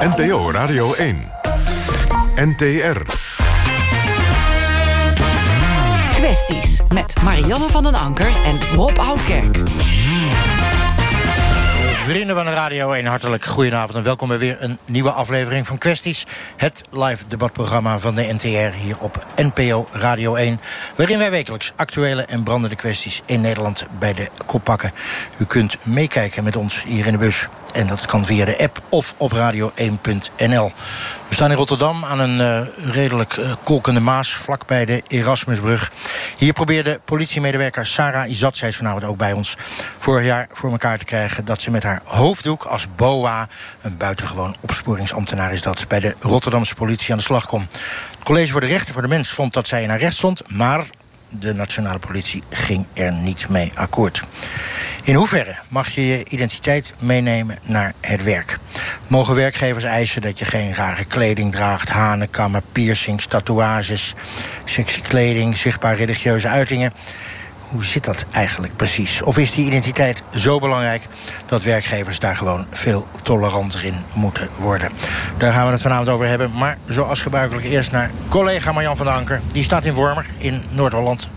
NPO Radio 1. NTR. Kwesties met Marianne van den Anker en Rob Oudkerk. Vrienden van de Radio 1, hartelijk goedenavond en welkom bij weer een nieuwe aflevering van Kwesties. Het live debatprogramma van de NTR hier op NPO Radio 1. Waarin wij wekelijks actuele en brandende kwesties in Nederland bij de kop pakken. U kunt meekijken met ons hier in de bus. En dat kan via de app of op radio1.nl. We staan in Rotterdam aan een uh, redelijk uh, kolkende Maas... vlakbij de Erasmusbrug. Hier probeerde politiemedewerker Sarah Izat... zij is vanavond ook bij ons... vorig jaar voor elkaar te krijgen dat ze met haar hoofddoek als BOA... een buitengewoon opsporingsambtenaar is dat... bij de Rotterdamse politie aan de slag kon. Het College voor de Rechten voor de Mens vond dat zij in haar recht stond... maar de nationale politie ging er niet mee akkoord. In hoeverre mag je je identiteit meenemen naar het werk? Mogen werkgevers eisen dat je geen rare kleding draagt... hanenkammen, piercings, tatoeages, sexy kleding... zichtbaar religieuze uitingen? Hoe zit dat eigenlijk precies? Of is die identiteit zo belangrijk dat werkgevers daar gewoon veel toleranter in moeten worden? Daar gaan we het vanavond over hebben. Maar zoals gebruikelijk eerst naar collega Marjan van der Anker. Die staat in Wormer in Noord-Holland.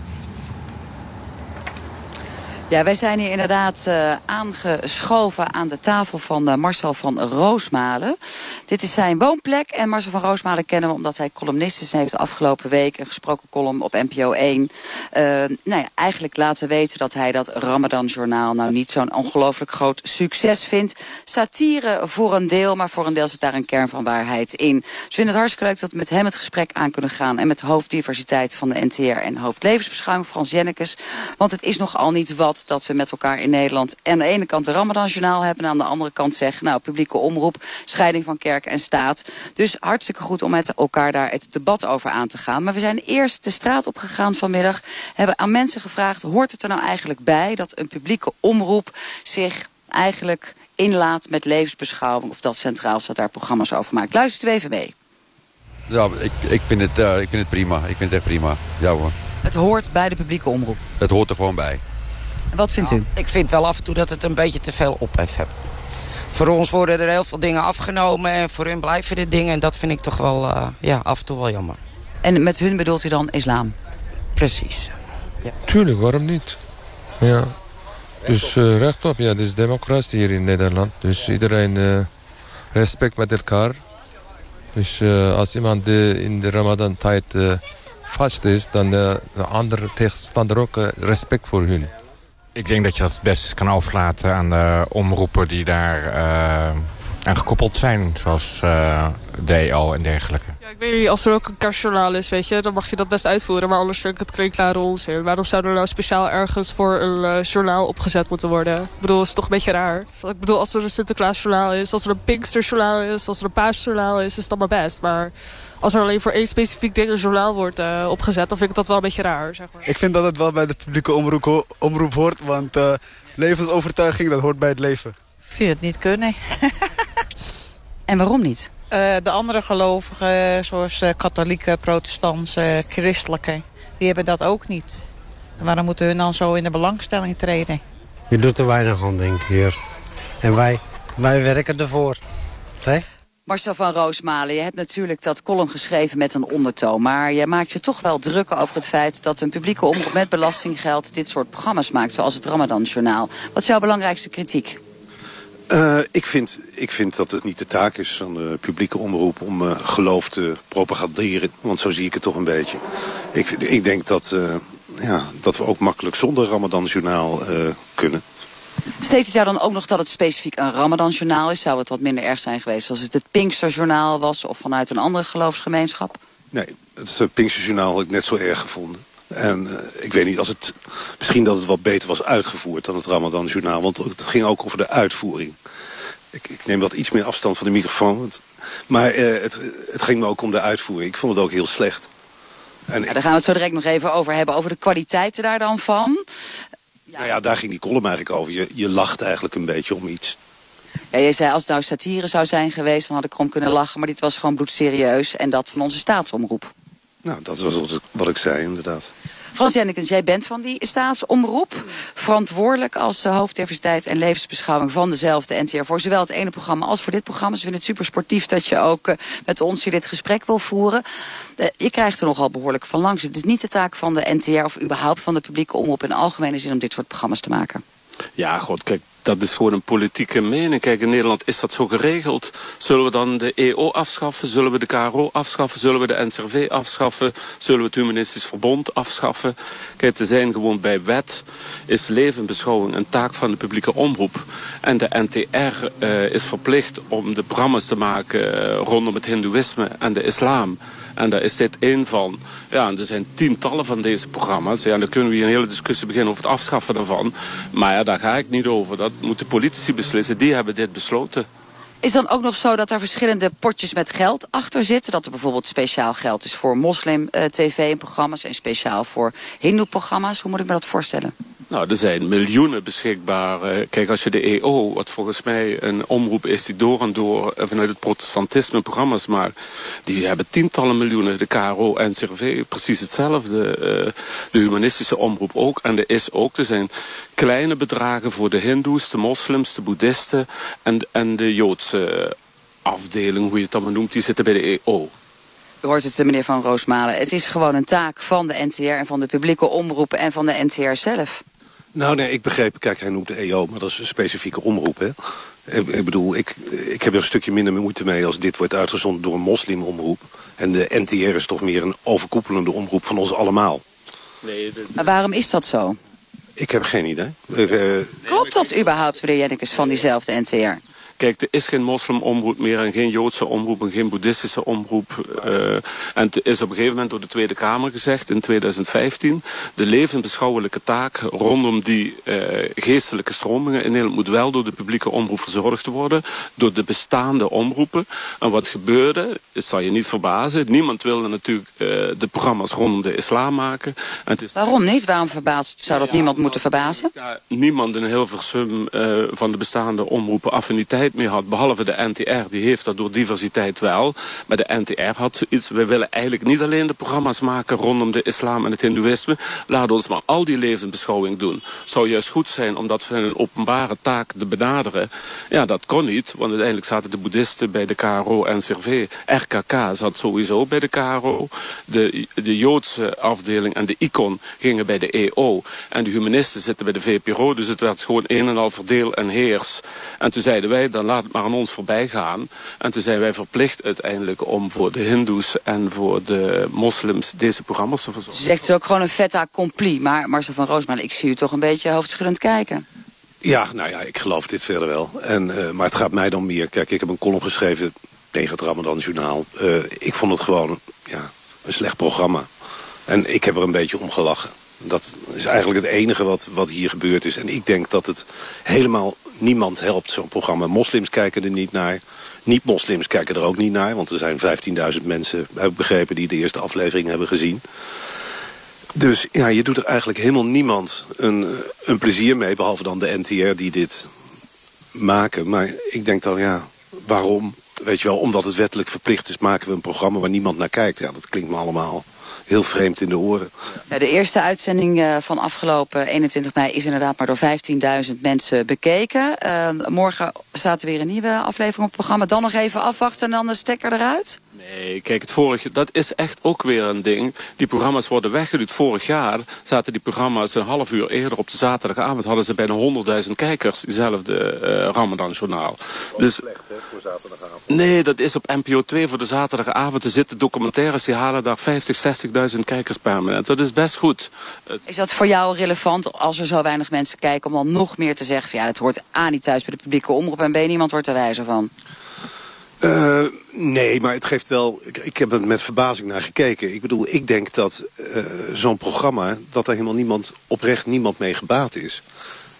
Ja, wij zijn hier inderdaad uh, aangeschoven aan de tafel van uh, Marcel van Roosmalen. Dit is zijn woonplek en Marcel van Roosmalen kennen we omdat hij columnist is. En heeft afgelopen week een gesproken column op NPO 1. Uh, nou ja, eigenlijk laten weten dat hij dat Ramadan-journaal nou niet zo'n ongelooflijk groot succes vindt. Satire voor een deel, maar voor een deel zit daar een kern van waarheid in. Dus we vinden het hartstikke leuk dat we met hem het gesprek aan kunnen gaan. En met hoofddiversiteit van de NTR en hoofdlevensbescherming Frans Jennekes. Want het is nogal niet wat dat we met elkaar in Nederland aan de ene kant de Ramadan-journaal hebben... en aan de andere kant zeggen, nou, publieke omroep, scheiding van kerk en staat. Dus hartstikke goed om met elkaar daar het debat over aan te gaan. Maar we zijn eerst de straat opgegaan vanmiddag, hebben aan mensen gevraagd... hoort het er nou eigenlijk bij dat een publieke omroep zich eigenlijk inlaat met levensbeschouwing... of dat centraal staat daar programma's over maakt. Luistert u even mee. Ja, ik, ik, vind het, uh, ik vind het prima. Ik vind het echt prima. Ja hoor. Het hoort bij de publieke omroep? Het hoort er gewoon bij. Wat vindt u? Ik vind wel af en toe dat het een beetje te veel ophef heeft. Voor ons worden er heel veel dingen afgenomen en voor hun blijven de dingen. En dat vind ik toch wel uh, ja, af en toe wel jammer. En met hun bedoelt u dan islam? Precies. Ja. Tuurlijk, waarom niet? Ja. Dus uh, rechtop, ja, het is democratie hier in Nederland. Dus iedereen uh, respect met elkaar. Dus als iemand in de Ramadan-tijd vast is, dan de andere tegenstander ook respect voor hun. Ik denk dat je dat best kan overlaten aan de omroepen die daar uh, aan gekoppeld zijn. Zoals uh, DL en dergelijke. Ja, ik weet niet, als er ook een kerstjournaal is, weet je, dan mag je dat best uitvoeren. Maar anders vind ik het klinkklare onzin. Waarom zou er nou speciaal ergens voor een uh, journaal opgezet moeten worden? Ik bedoel, het is toch een beetje raar. Ik bedoel, als er een Sinterklaasjournaal is, als er een Pinksterjournaal is, als er een Paasjournaal is, is dat maar best. Maar als er alleen voor één specifiek ding een journaal wordt uh, opgezet... dan vind ik dat wel een beetje raar, zeg maar. Ik vind dat het wel bij de publieke omroep, ho omroep hoort... want uh, levensovertuiging, dat hoort bij het leven. Ik vind het niet kunnen. en waarom niet? Uh, de andere gelovigen, zoals katholieke, protestantse, christelijke... die hebben dat ook niet. En waarom moeten hun dan zo in de belangstelling treden? Je doet er weinig aan, denk ik, hier. En wij, wij werken ervoor. Hè? Marcel van Roosmalen, je hebt natuurlijk dat column geschreven met een ondertoon. Maar je maakt je toch wel druk over het feit dat een publieke omroep met belastinggeld dit soort programma's maakt. Zoals het Ramadan-journaal. Wat is jouw belangrijkste kritiek? Uh, ik, vind, ik vind dat het niet de taak is van de publieke omroep om uh, geloof te propaganderen. Want zo zie ik het toch een beetje. Ik, ik denk dat, uh, ja, dat we ook makkelijk zonder Ramadan-journaal kunnen. Steeds jou dan ook nog dat het specifiek een Ramadan-journaal is? Zou het wat minder erg zijn geweest als het het Pinkster-journaal was... of vanuit een andere geloofsgemeenschap? Nee, het Pinkster-journaal had ik net zo erg gevonden. En uh, ik weet niet, als het, misschien dat het wat beter was uitgevoerd dan het Ramadan-journaal. Want het ging ook over de uitvoering. Ik, ik, neem wat iets meer afstand van de microfoon. Want, maar uh, het, het ging me ook om de uitvoering. Ik vond het ook heel slecht. En ja, daar gaan we het zo direct nog even over hebben. Over de kwaliteiten daar dan van. Ja. Nou ja, daar ging die column eigenlijk over. Je, je lacht eigenlijk een beetje om iets. Ja, jij zei als het nou satire zou zijn geweest, dan had ik erom kunnen lachen. Maar dit was gewoon bloedserieus en dat van onze staatsomroep. Nou, dat was wat ik zei inderdaad. Frans Jennekens, jij bent van die staatsomroep. Verantwoordelijk als hoofddiversiteit en levensbeschouwing van dezelfde NTR. Voor zowel het ene programma als voor dit programma. Ze vinden het super sportief dat je ook uh, met ons hier dit gesprek wil voeren. Uh, je krijgt er nogal behoorlijk van langs. Het is niet de taak van de NTR of überhaupt van de publieke omroep in algemene zin om dit soort programma's te maken. Ja, god, kijk, dat is gewoon een politieke mening. Kijk, in Nederland is dat zo geregeld. Zullen we dan de EO afschaffen? Zullen we de KRO afschaffen? Zullen we de NCRV afschaffen? Zullen we het Humanistisch Verbond afschaffen? Kijk, te zijn gewoon bij wet is levenbeschouwing een taak van de publieke omroep. En de NTR uh, is verplicht om de programma's te maken uh, rondom het hindoeïsme en de islam. En daar is dit één van. Ja, er zijn tientallen van deze programma's. Ja, en dan kunnen we hier een hele discussie beginnen over het afschaffen daarvan. Maar ja, daar ga ik niet over. Dat moeten politici beslissen. Die hebben dit besloten. Is dan ook nog zo dat er verschillende potjes met geld achter zitten? Dat er bijvoorbeeld speciaal geld is voor moslim-tv-programma's... en speciaal voor hindoe-programma's? Hoe moet ik me dat voorstellen? Nou, er zijn miljoenen beschikbaar. Kijk, als je de EO, wat volgens mij een omroep is die door en door vanuit het protestantisme programma's maakt, die hebben tientallen miljoenen. De KRO, NCRV, precies hetzelfde. De humanistische omroep ook. En er is ook, er zijn kleine bedragen voor de hindoes, de moslims, de boeddhisten en, en de Joodse afdeling, hoe je het allemaal noemt, die zitten bij de EO. U hoort het, meneer Van Roosmalen. Het is gewoon een taak van de NTR en van de publieke omroepen en van de NTR zelf. Nou nee, ik begreep, kijk hij noemt de EO, maar dat is een specifieke omroep hè. Ik, ik bedoel, ik, ik heb er een stukje minder moeite mee als dit wordt uitgezonden door een moslimomroep. En de NTR is toch meer een overkoepelende omroep van ons allemaal. Nee, de... Maar waarom is dat zo? Ik heb geen idee. Uh, Klopt dat überhaupt, meneer Jennekes, van diezelfde NTR? Kijk, er is geen moslimomroep meer en geen Joodse omroep en geen boeddhistische omroep. Uh, en het is op een gegeven moment door de Tweede Kamer gezegd in 2015... de levensbeschouwelijke taak rondom die uh, geestelijke stromingen in Nederland... moet wel door de publieke omroep verzorgd worden, door de bestaande omroepen. En wat gebeurde, het zal je niet verbazen... niemand wilde natuurlijk uh, de programma's rondom de islam maken. En het is... Waarom niet? Waarom verbaast, zou dat ja, niemand moeten verbazen? Ja, niemand in Hilversum van de bestaande omroepen affiniteit meer had, behalve de NTR, die heeft dat door diversiteit wel. Maar de NTR had zoiets, we willen eigenlijk niet alleen de programma's maken rondom de islam en het hindoeïsme. Laat ons maar al die levensbeschouwing doen. Zou juist goed zijn om dat van een openbare taak te benaderen. Ja, dat kon niet, want uiteindelijk zaten de boeddhisten bij de KRO en CRV. RKK zat sowieso bij de KRO. De, de Joodse afdeling en de ICON gingen bij de EO. En de humanisten zitten bij de VPRO, dus het werd gewoon een en al verdeel en heers. En toen zeiden wij, dan laat het maar aan ons voorbij gaan. En toen zijn wij verplicht uiteindelijk om voor de hindoes en voor de moslims deze programma's te verzorgen. Dus zegt het is ook gewoon een fait accompli. Maar Marcel van Roosman, ik zie u toch een beetje hoofdschuddend kijken. Ja, nou ja, ik geloof dit verder wel. En, uh, maar het gaat mij dan meer... Kijk, ik heb een column geschreven tegen het Ramadan Journaal. Uh, ik vond het gewoon ja, een slecht programma. En ik heb er een beetje om gelachen. Dat is eigenlijk het enige wat, wat hier gebeurd is. En ik denk dat het helemaal niemand helpt, zo'n programma. Moslims kijken er niet naar. Niet-moslims kijken er ook niet naar. Want er zijn 15.000 mensen, heb ik begrepen, die de eerste aflevering hebben gezien. Dus ja, je doet er eigenlijk helemaal niemand een, een plezier mee. Behalve dan de NTR die dit maken. Maar ik denk dan, ja, waarom? Weet je wel, omdat het wettelijk verplicht is, maken we een programma waar niemand naar kijkt. Ja, dat klinkt me allemaal heel vreemd in de oren. Ja, de eerste uitzending uh, van afgelopen 21 mei is inderdaad maar door 15.000 mensen bekeken. Uh, morgen staat er weer een nieuwe aflevering op het programma. Dan nog even afwachten en dan de stekker eruit? Nee, kijk, het vorige, dat is echt ook weer een ding. Die programma's worden weggeduwd. Vorig jaar zaten die programma's een half uur eerder op de zaterdagavond. Hadden ze bijna 100.000 kijkers, diezelfde uh, Ramadan-journaal. Dus, slecht, hè, voor zaterdagavond. Nee, dat is op NPO 2 voor de zaterdagavond. Er zitten documentaires, die halen daar 50, 60.000 kijkers per minuut. Dat is best goed. Is dat voor jou relevant, als er zo weinig mensen kijken... om dan nog meer te zeggen, van, ja, dat hoort aan niet thuis bij de publieke omroep... en ben niemand wordt er wijzer van? Uh, nee, maar het geeft wel... Ik, ik, heb er met verbazing naar gekeken. Ik bedoel, ik denk dat uh, zo'n programma... dat er helemaal niemand, oprecht niemand mee gebaat is.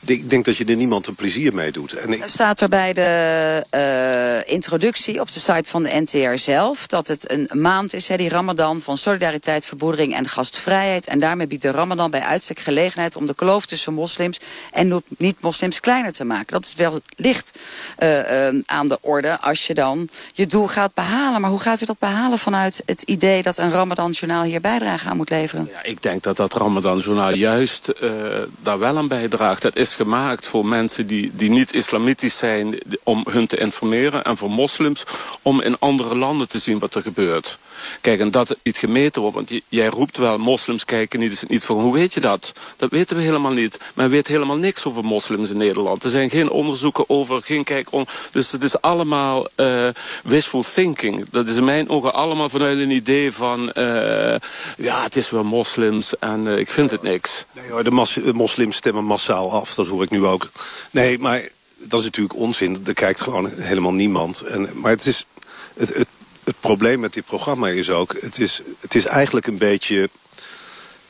Ik denk dat je er niemand een plezier mee doet. En ik... Staat er bij de introductie op de site van de NTR zelf. Dat het een maand is, hè, die Ramadan, van solidariteit, verboedering en gastvrijheid. En daarmee biedt de Ramadan bij uitstek gelegenheid om de kloof tussen moslims en niet-moslims kleiner te maken. Dat is wel licht uh, uh, aan de orde als je dan je doel gaat behalen. Maar hoe gaat u dat behalen vanuit het idee dat een Ramadan-journaal hier bijdrage aan moet leveren? Ja, ik denk dat dat Ramadan-journaal juist uh, daar wel aan bijdraagt. Het is gemaakt voor mensen die, die niet islamitisch zijn om hun te informeren. En voor moslims om in andere landen te zien wat er gebeurt. Kijk, en dat niet gemeten wordt. Want jij roept wel, moslims kijken niet, niet voor. Hoe weet je dat? Dat weten we helemaal niet. Men weet helemaal niks over moslims in Nederland. Er zijn geen onderzoeken over, geen kijk... On, dus het is allemaal uh, wishful thinking. Dat is in mijn ogen allemaal vanuit een idee van... Uh, ja, het is wel moslims en uh, ik vind het niks. Nee hoor, de mos moslims stemmen massaal af. Dat hoor ik nu ook. Nee, maar dat is natuurlijk onzin. Er kijkt gewoon helemaal niemand. En, maar het is... Het probleem met dit programma is ook... het is, het is eigenlijk een beetje...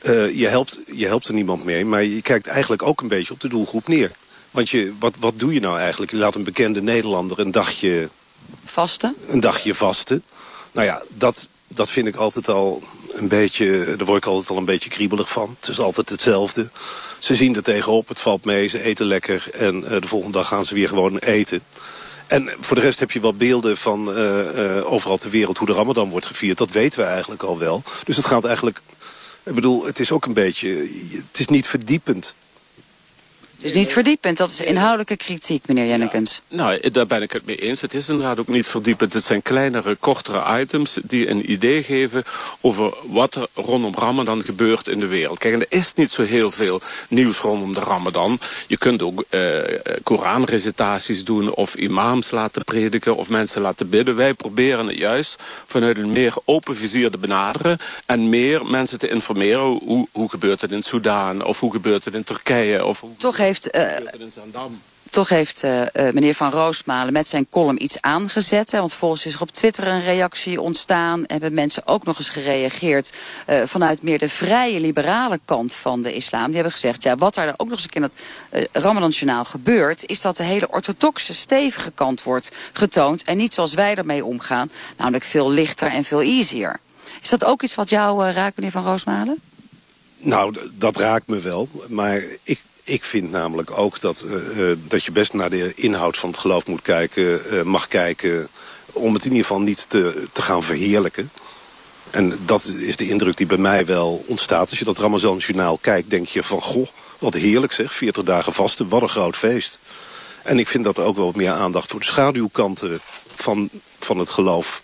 Uh, je, helpt, je helpt er niemand mee, maar je kijkt eigenlijk ook een beetje op de doelgroep neer. Want je, wat, wat doe je nou eigenlijk? Je laat een bekende Nederlander een dagje... Vasten? Een dagje vasten. Nou ja, dat, dat vind ik altijd al een beetje... Daar word ik altijd al een beetje kriebelig van. Het is altijd hetzelfde. Ze zien er tegenop, het valt mee, ze eten lekker... en uh, de volgende dag gaan ze weer gewoon eten... En voor de rest heb je wel beelden van uh, uh, overal ter wereld hoe de ramadan wordt gevierd. Dat weten we eigenlijk al wel. Dus het gaat eigenlijk... Ik bedoel, het is ook een beetje... Het is niet verdiepend. Het is niet verdiepend, dat is inhoudelijke kritiek, meneer Jennekens. Ja, nou, daar ben ik het mee eens. Het is inderdaad ook niet verdiepend. Het zijn kleinere, kortere items die een idee geven over wat er rondom Ramadan gebeurt in de wereld. Kijk, er is niet zo heel veel nieuws rondom de Ramadan. Je kunt ook uh, Koranrecitaties doen of imams laten prediken of mensen laten bidden. Wij proberen het juist vanuit een meer open vizier te benaderen en meer mensen te informeren. Hoe, hoe gebeurt het in Soudaan of hoe gebeurt het in Turkije? Of hoe... Toch heeft uh, toch heeft uh, meneer Van Roosmalen met zijn column iets aangezet. Want volgens is er op Twitter een reactie ontstaan. Hebben mensen ook nog eens gereageerd vanuit meer de vrije liberale kant van de islam. Die hebben gezegd, ja, wat daar ook nog eens een keer in uh, Ramadan-journaal gebeurt... is dat de hele orthodoxe, stevige kant wordt getoond... en niet zoals wij ermee omgaan, namelijk veel lichter en veel easier. Is dat ook iets wat jou raakt, meneer Van Roosmalen? Nou, dat raakt me wel. Maar ik ik vind namelijk ook dat, uh, dat je best naar de inhoud van het geloof moet kijken, uh, mag kijken, om het in ieder geval niet te, te gaan verheerlijken. En dat is de indruk die bij mij wel ontstaat. Als je dat Ramazan-journaal kijkt, denk je van, goh, wat heerlijk zeg, 40 dagen vasten, wat een groot feest. En ik vind dat er ook wel wat meer aandacht voor de schaduwkanten van, van het geloof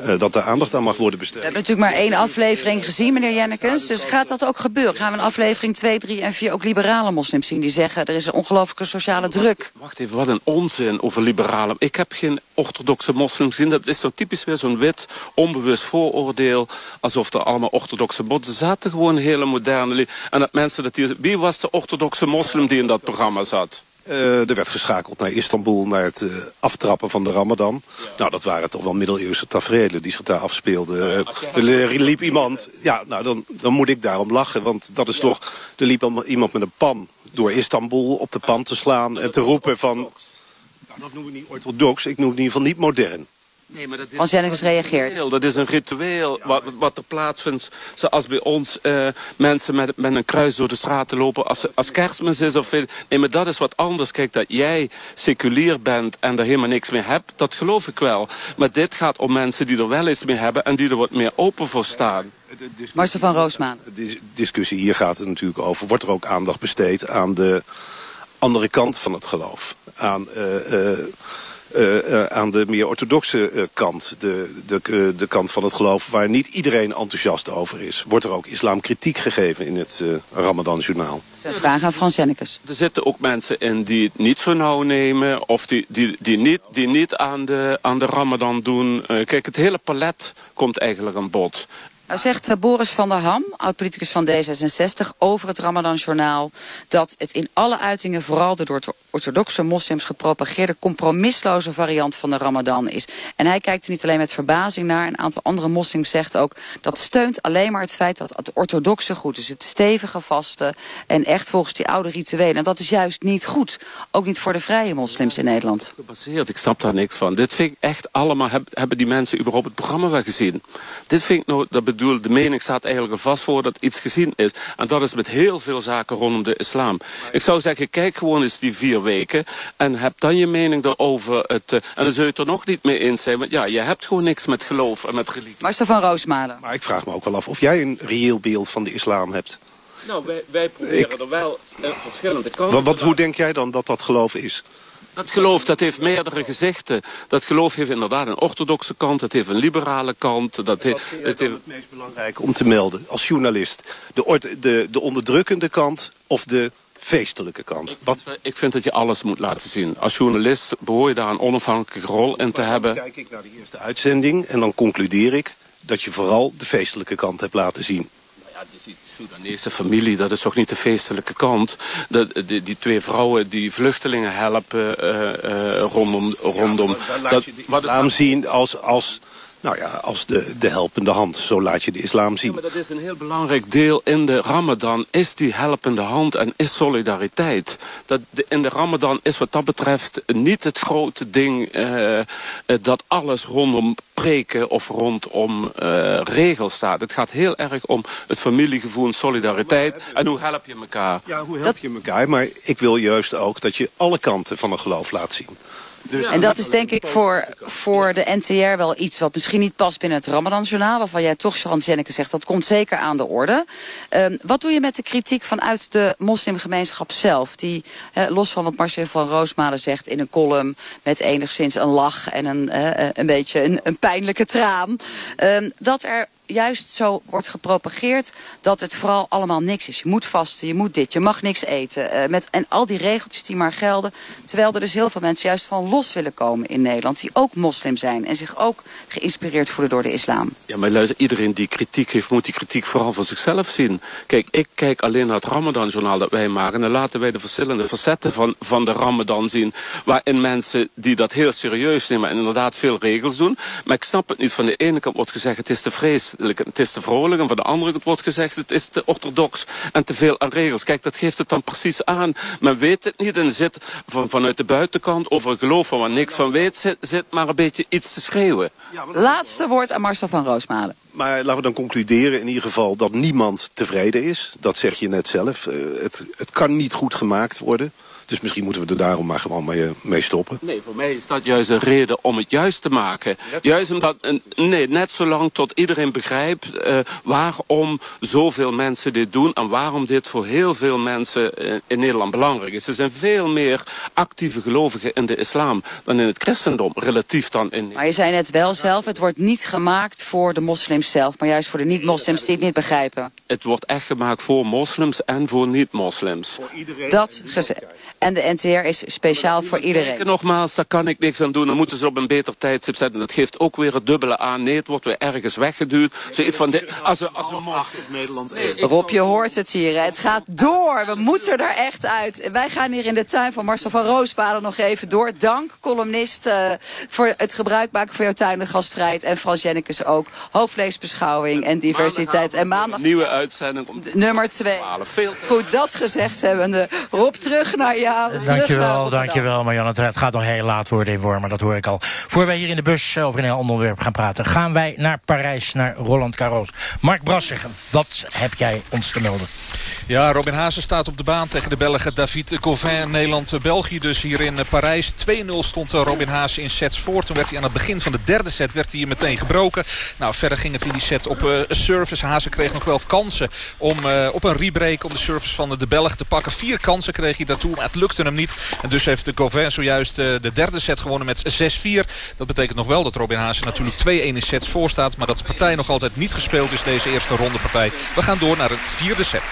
uh, dat er aandacht aan mag worden besteed. We hebben natuurlijk maar één aflevering gezien, meneer Jennekens. Dus gaat dat ook gebeuren? Gaan we in aflevering 2, 3 en 4 ook liberale moslims zien... die zeggen er is een ongelooflijke sociale druk? Wacht even, wat een onzin over liberale... Ik heb geen orthodoxe moslims gezien. Dat is zo typisch weer zo'n wit, onbewust vooroordeel... alsof er allemaal orthodoxe botten zaten. Gewoon hele moderne... En dat mensen dat die... Wie was de orthodoxe moslim die in dat programma zat? Uh, er werd geschakeld naar Istanbul, naar het uh, aftrappen van de Ramadan. Ja. Nou, dat waren toch wel middeleeuwse tafereelen die zich daar afspeelden. Ja, uh, er liep iemand, ja, nou, dan, dan moet ik daarom lachen. Want dat is ja. toch, er liep iemand met een pan door Istanbul op de pan te slaan en te roepen van... Nou, dat noem ik niet orthodox, ik noem het in ieder geval niet modern. Nee, maar dat is Als Jennings reageert. Dat is een ritueel wat, wat er plaatsvindt. Zoals bij ons uh, mensen met, met een kruis door de straten lopen als, als kerstmis is. Of, nee, maar dat is wat anders. Kijk, dat jij seculier bent en er helemaal niks mee hebt, dat geloof ik wel. Maar dit gaat om mensen die er wel iets mee hebben en die er wat meer open voor staan. Marcel van Roosmaan. De discussie hier gaat het natuurlijk over. Wordt er ook aandacht besteed aan de andere kant van het geloof? Aan... Uh, uh, aan de meer orthodoxe uh, kant, de, de, de kant van het geloof waar niet iedereen enthousiast over is. Wordt er ook islamkritiek gegeven in het Ramadan-journaal? Vraag aan Frans Jennekes. Er zitten ook mensen in die het niet zo nauw nemen of die, die, die, niet, die niet aan de, aan de Ramadan doen. kijk, het hele palet komt eigenlijk aan bod. Nou zegt eh, Boris van der Ham, oud-politicus van D66, over het Ramadan-journaal... dat het in alle uitingen vooral de door orthodoxe moslims gepropageerde... compromisloze variant van de Ramadan is. En hij kijkt er niet alleen met verbazing naar. Een aantal andere moslims zegt ook... dat steunt alleen maar het feit dat het orthodoxe goed is. Het stevige vasten en echt volgens die oude rituelen. En dat is juist niet goed. Ook niet voor de vrije moslims in Nederland. Gebaseerd, ik snap daar niks van. Dit vind ik echt allemaal... hebben die mensen überhaupt het programma wel gezien? Dit vind ik nou... Dat bedoel, de mening staat eigenlijk er vast voor dat iets gezien is. En dat is met heel veel zaken rondom de islam. Ik zou zeggen, kijk gewoon eens die vier weken... en heb dan je mening erover. Het, uh, en dan zul je het er nog niet mee eens zijn. Want ja, je hebt gewoon niks met geloof en met religie. Marcel van Roosmalen. Maar ik vraag me ook wel af of jij een reëel beeld van de islam hebt. Nou, wij, wij proberen ik... er wel uh, verschillende kanten... Wat, wat, hoe denk jij dan dat dat geloof is? Dat geloof dat heeft meerdere gezichten. Dat geloof heeft inderdaad een orthodoxe kant, het heeft een liberale kant. Dat heeft, het, heeft... het meest belangrijk om te melden als journalist? De, de, de onderdrukkende kant of de feestelijke kant? Wat... Ik vind dat je alles moet laten zien. Als journalist behoor je daar een onafhankelijke rol in te hebben. Dan kijk ik naar de eerste uitzending en dan concludeer ik dat je vooral de feestelijke kant hebt laten zien. Ja, die Soedanese familie, dat is toch niet de feestelijke kant. De, de, die twee vrouwen die vluchtelingen helpen uh, uh, rondom... rondom ja, dat, je de islam zien als, als, nou ja, als de, de helpende hand. Zo laat je de islam zien. Ja, maar dat is een heel belangrijk deel in de ramadan. Is die helpende hand en is solidariteit. Dat de, in de ramadan is wat dat betreft niet het grote ding... Uh, dat alles rondom preken of rondom uh, regels staat. Het gaat heel erg om het familiegevoel, solidariteit en hoe help je elkaar. Ja, hoe help je elkaar? Maar ik wil juist ook dat je alle kanten van een geloof laat zien. Dus en dat is denk ik voor, voor de NTR wel iets wat misschien niet past binnen het Ramadan-journaal. Waarvan jij toch, Sharon Jenneke, zegt dat komt zeker aan de orde. Um, wat doe je met de kritiek vanuit de moslimgemeenschap zelf? Die, eh, los van wat Marcel van Roosmalen zegt in een column... met enigszins een lach en een, uh, een beetje een, een pijnlijke traan. Um, dat er juist zo wordt gepropageerd dat het vooral allemaal niks is. Je moet vasten, je moet dit, je mag niks eten. Uh, met, en al die regeltjes die maar gelden. Terwijl er dus heel veel mensen juist van los willen komen in Nederland. Die ook moslim zijn en zich ook geïnspireerd voelen door de islam. Ja, maar luister, iedereen die kritiek heeft, moet die kritiek vooral voor zichzelf zien. Kijk, ik kijk alleen naar het Ramadan-journaal dat wij maken. En dan laten wij de verschillende facetten van, van de Ramadan zien. Waarin mensen die dat heel serieus nemen en inderdaad veel regels doen. Maar ik snap het niet. Van de ene kant wordt gezegd, het is te vrees het is te vrolijk. En van de andere kant wordt gezegd, het is te orthodox en te veel aan regels. Kijk, dat geeft het dan precies aan. Men weet het niet en zit van, vanuit de buitenkant over een geloof van waar niks van weet, zit, zit maar een beetje iets te schreeuwen. Laatste woord aan Marcel van Roosmalen. Maar laten we dan concluderen in ieder geval dat niemand tevreden is. Dat zeg je net zelf. Uh, het, het kan niet goed gemaakt worden. Dus misschien moeten we er daarom maar gewoon mee, mee, stoppen. Nee, voor mij is dat juist een reden om het juist te maken. Net juist omdat, nee, net zolang tot iedereen begrijpt uh, waarom zoveel mensen dit doen... en waarom dit voor heel veel mensen in, in Nederland belangrijk is. Er zijn veel meer actieve gelovigen in de islam dan in het christendom, relatief dan in... Maar je zei net wel zelf, het wordt niet gemaakt voor de moslims zelf... maar juist voor de niet-moslims die het niet begrijpen. Het wordt echt gemaakt voor moslims en voor niet-moslims. Voor iedereen. Dat gezegd. En de NTR is speciaal voor iedereen. Nogmaals, daar kan ik niks aan doen. Dan moeten ze op een beter tijdstip zetten. Dat geeft ook weer het dubbele aan. Nee, het wordt weer ergens weggeduwd. Zoiets van de, als een, als een Nederland Rob, je hoort het hier. Het gaat door. We moeten er echt uit. Wij gaan hier in de tuin van Marcel van Roosbaden nog even door. Dank, columnist, uh, voor het gebruik maken van jouw tuin en gastvrijheid. En Frans Jennekes ook. Hoofdleesbeschouwing en diversiteit. En maandag... Nieuwe uitzending. Om nummer twee. Goed, dat gezegd hebbende. Rob, terug naar jou. Dankjewel, dankjewel Marianne. Het gaat nog heel laat worden in Wormer, dat hoor ik al. Voor wij hier in de bus over een heel onderwerp gaan praten... gaan wij naar Parijs, naar Roland Garros. Mark Brasser, wat heb jij ons te melden? Ja, Robin Haase staat op de baan tegen de Belgen David Gauvin. Nederland-België dus hier in Parijs. 2-0 stond Robin Haase in sets voor. Toen werd hij aan het begin van de derde set werd hij meteen gebroken. Nou, verder ging het in die set op uh, service. Haase kreeg nog wel om uh, op een rebreak om de service van de Belg te pakken. Vier kansen kreeg hij daartoe, maar het lukte hem niet. En dus heeft de Gauvin zojuist uh, de derde set gewonnen met 6-4. Dat betekent nog wel dat Robin Haase natuurlijk 2-1 in sets voor staat. Maar dat de partij nog altijd niet gespeeld is, deze eerste ronde partij. We gaan door naar een vierde set.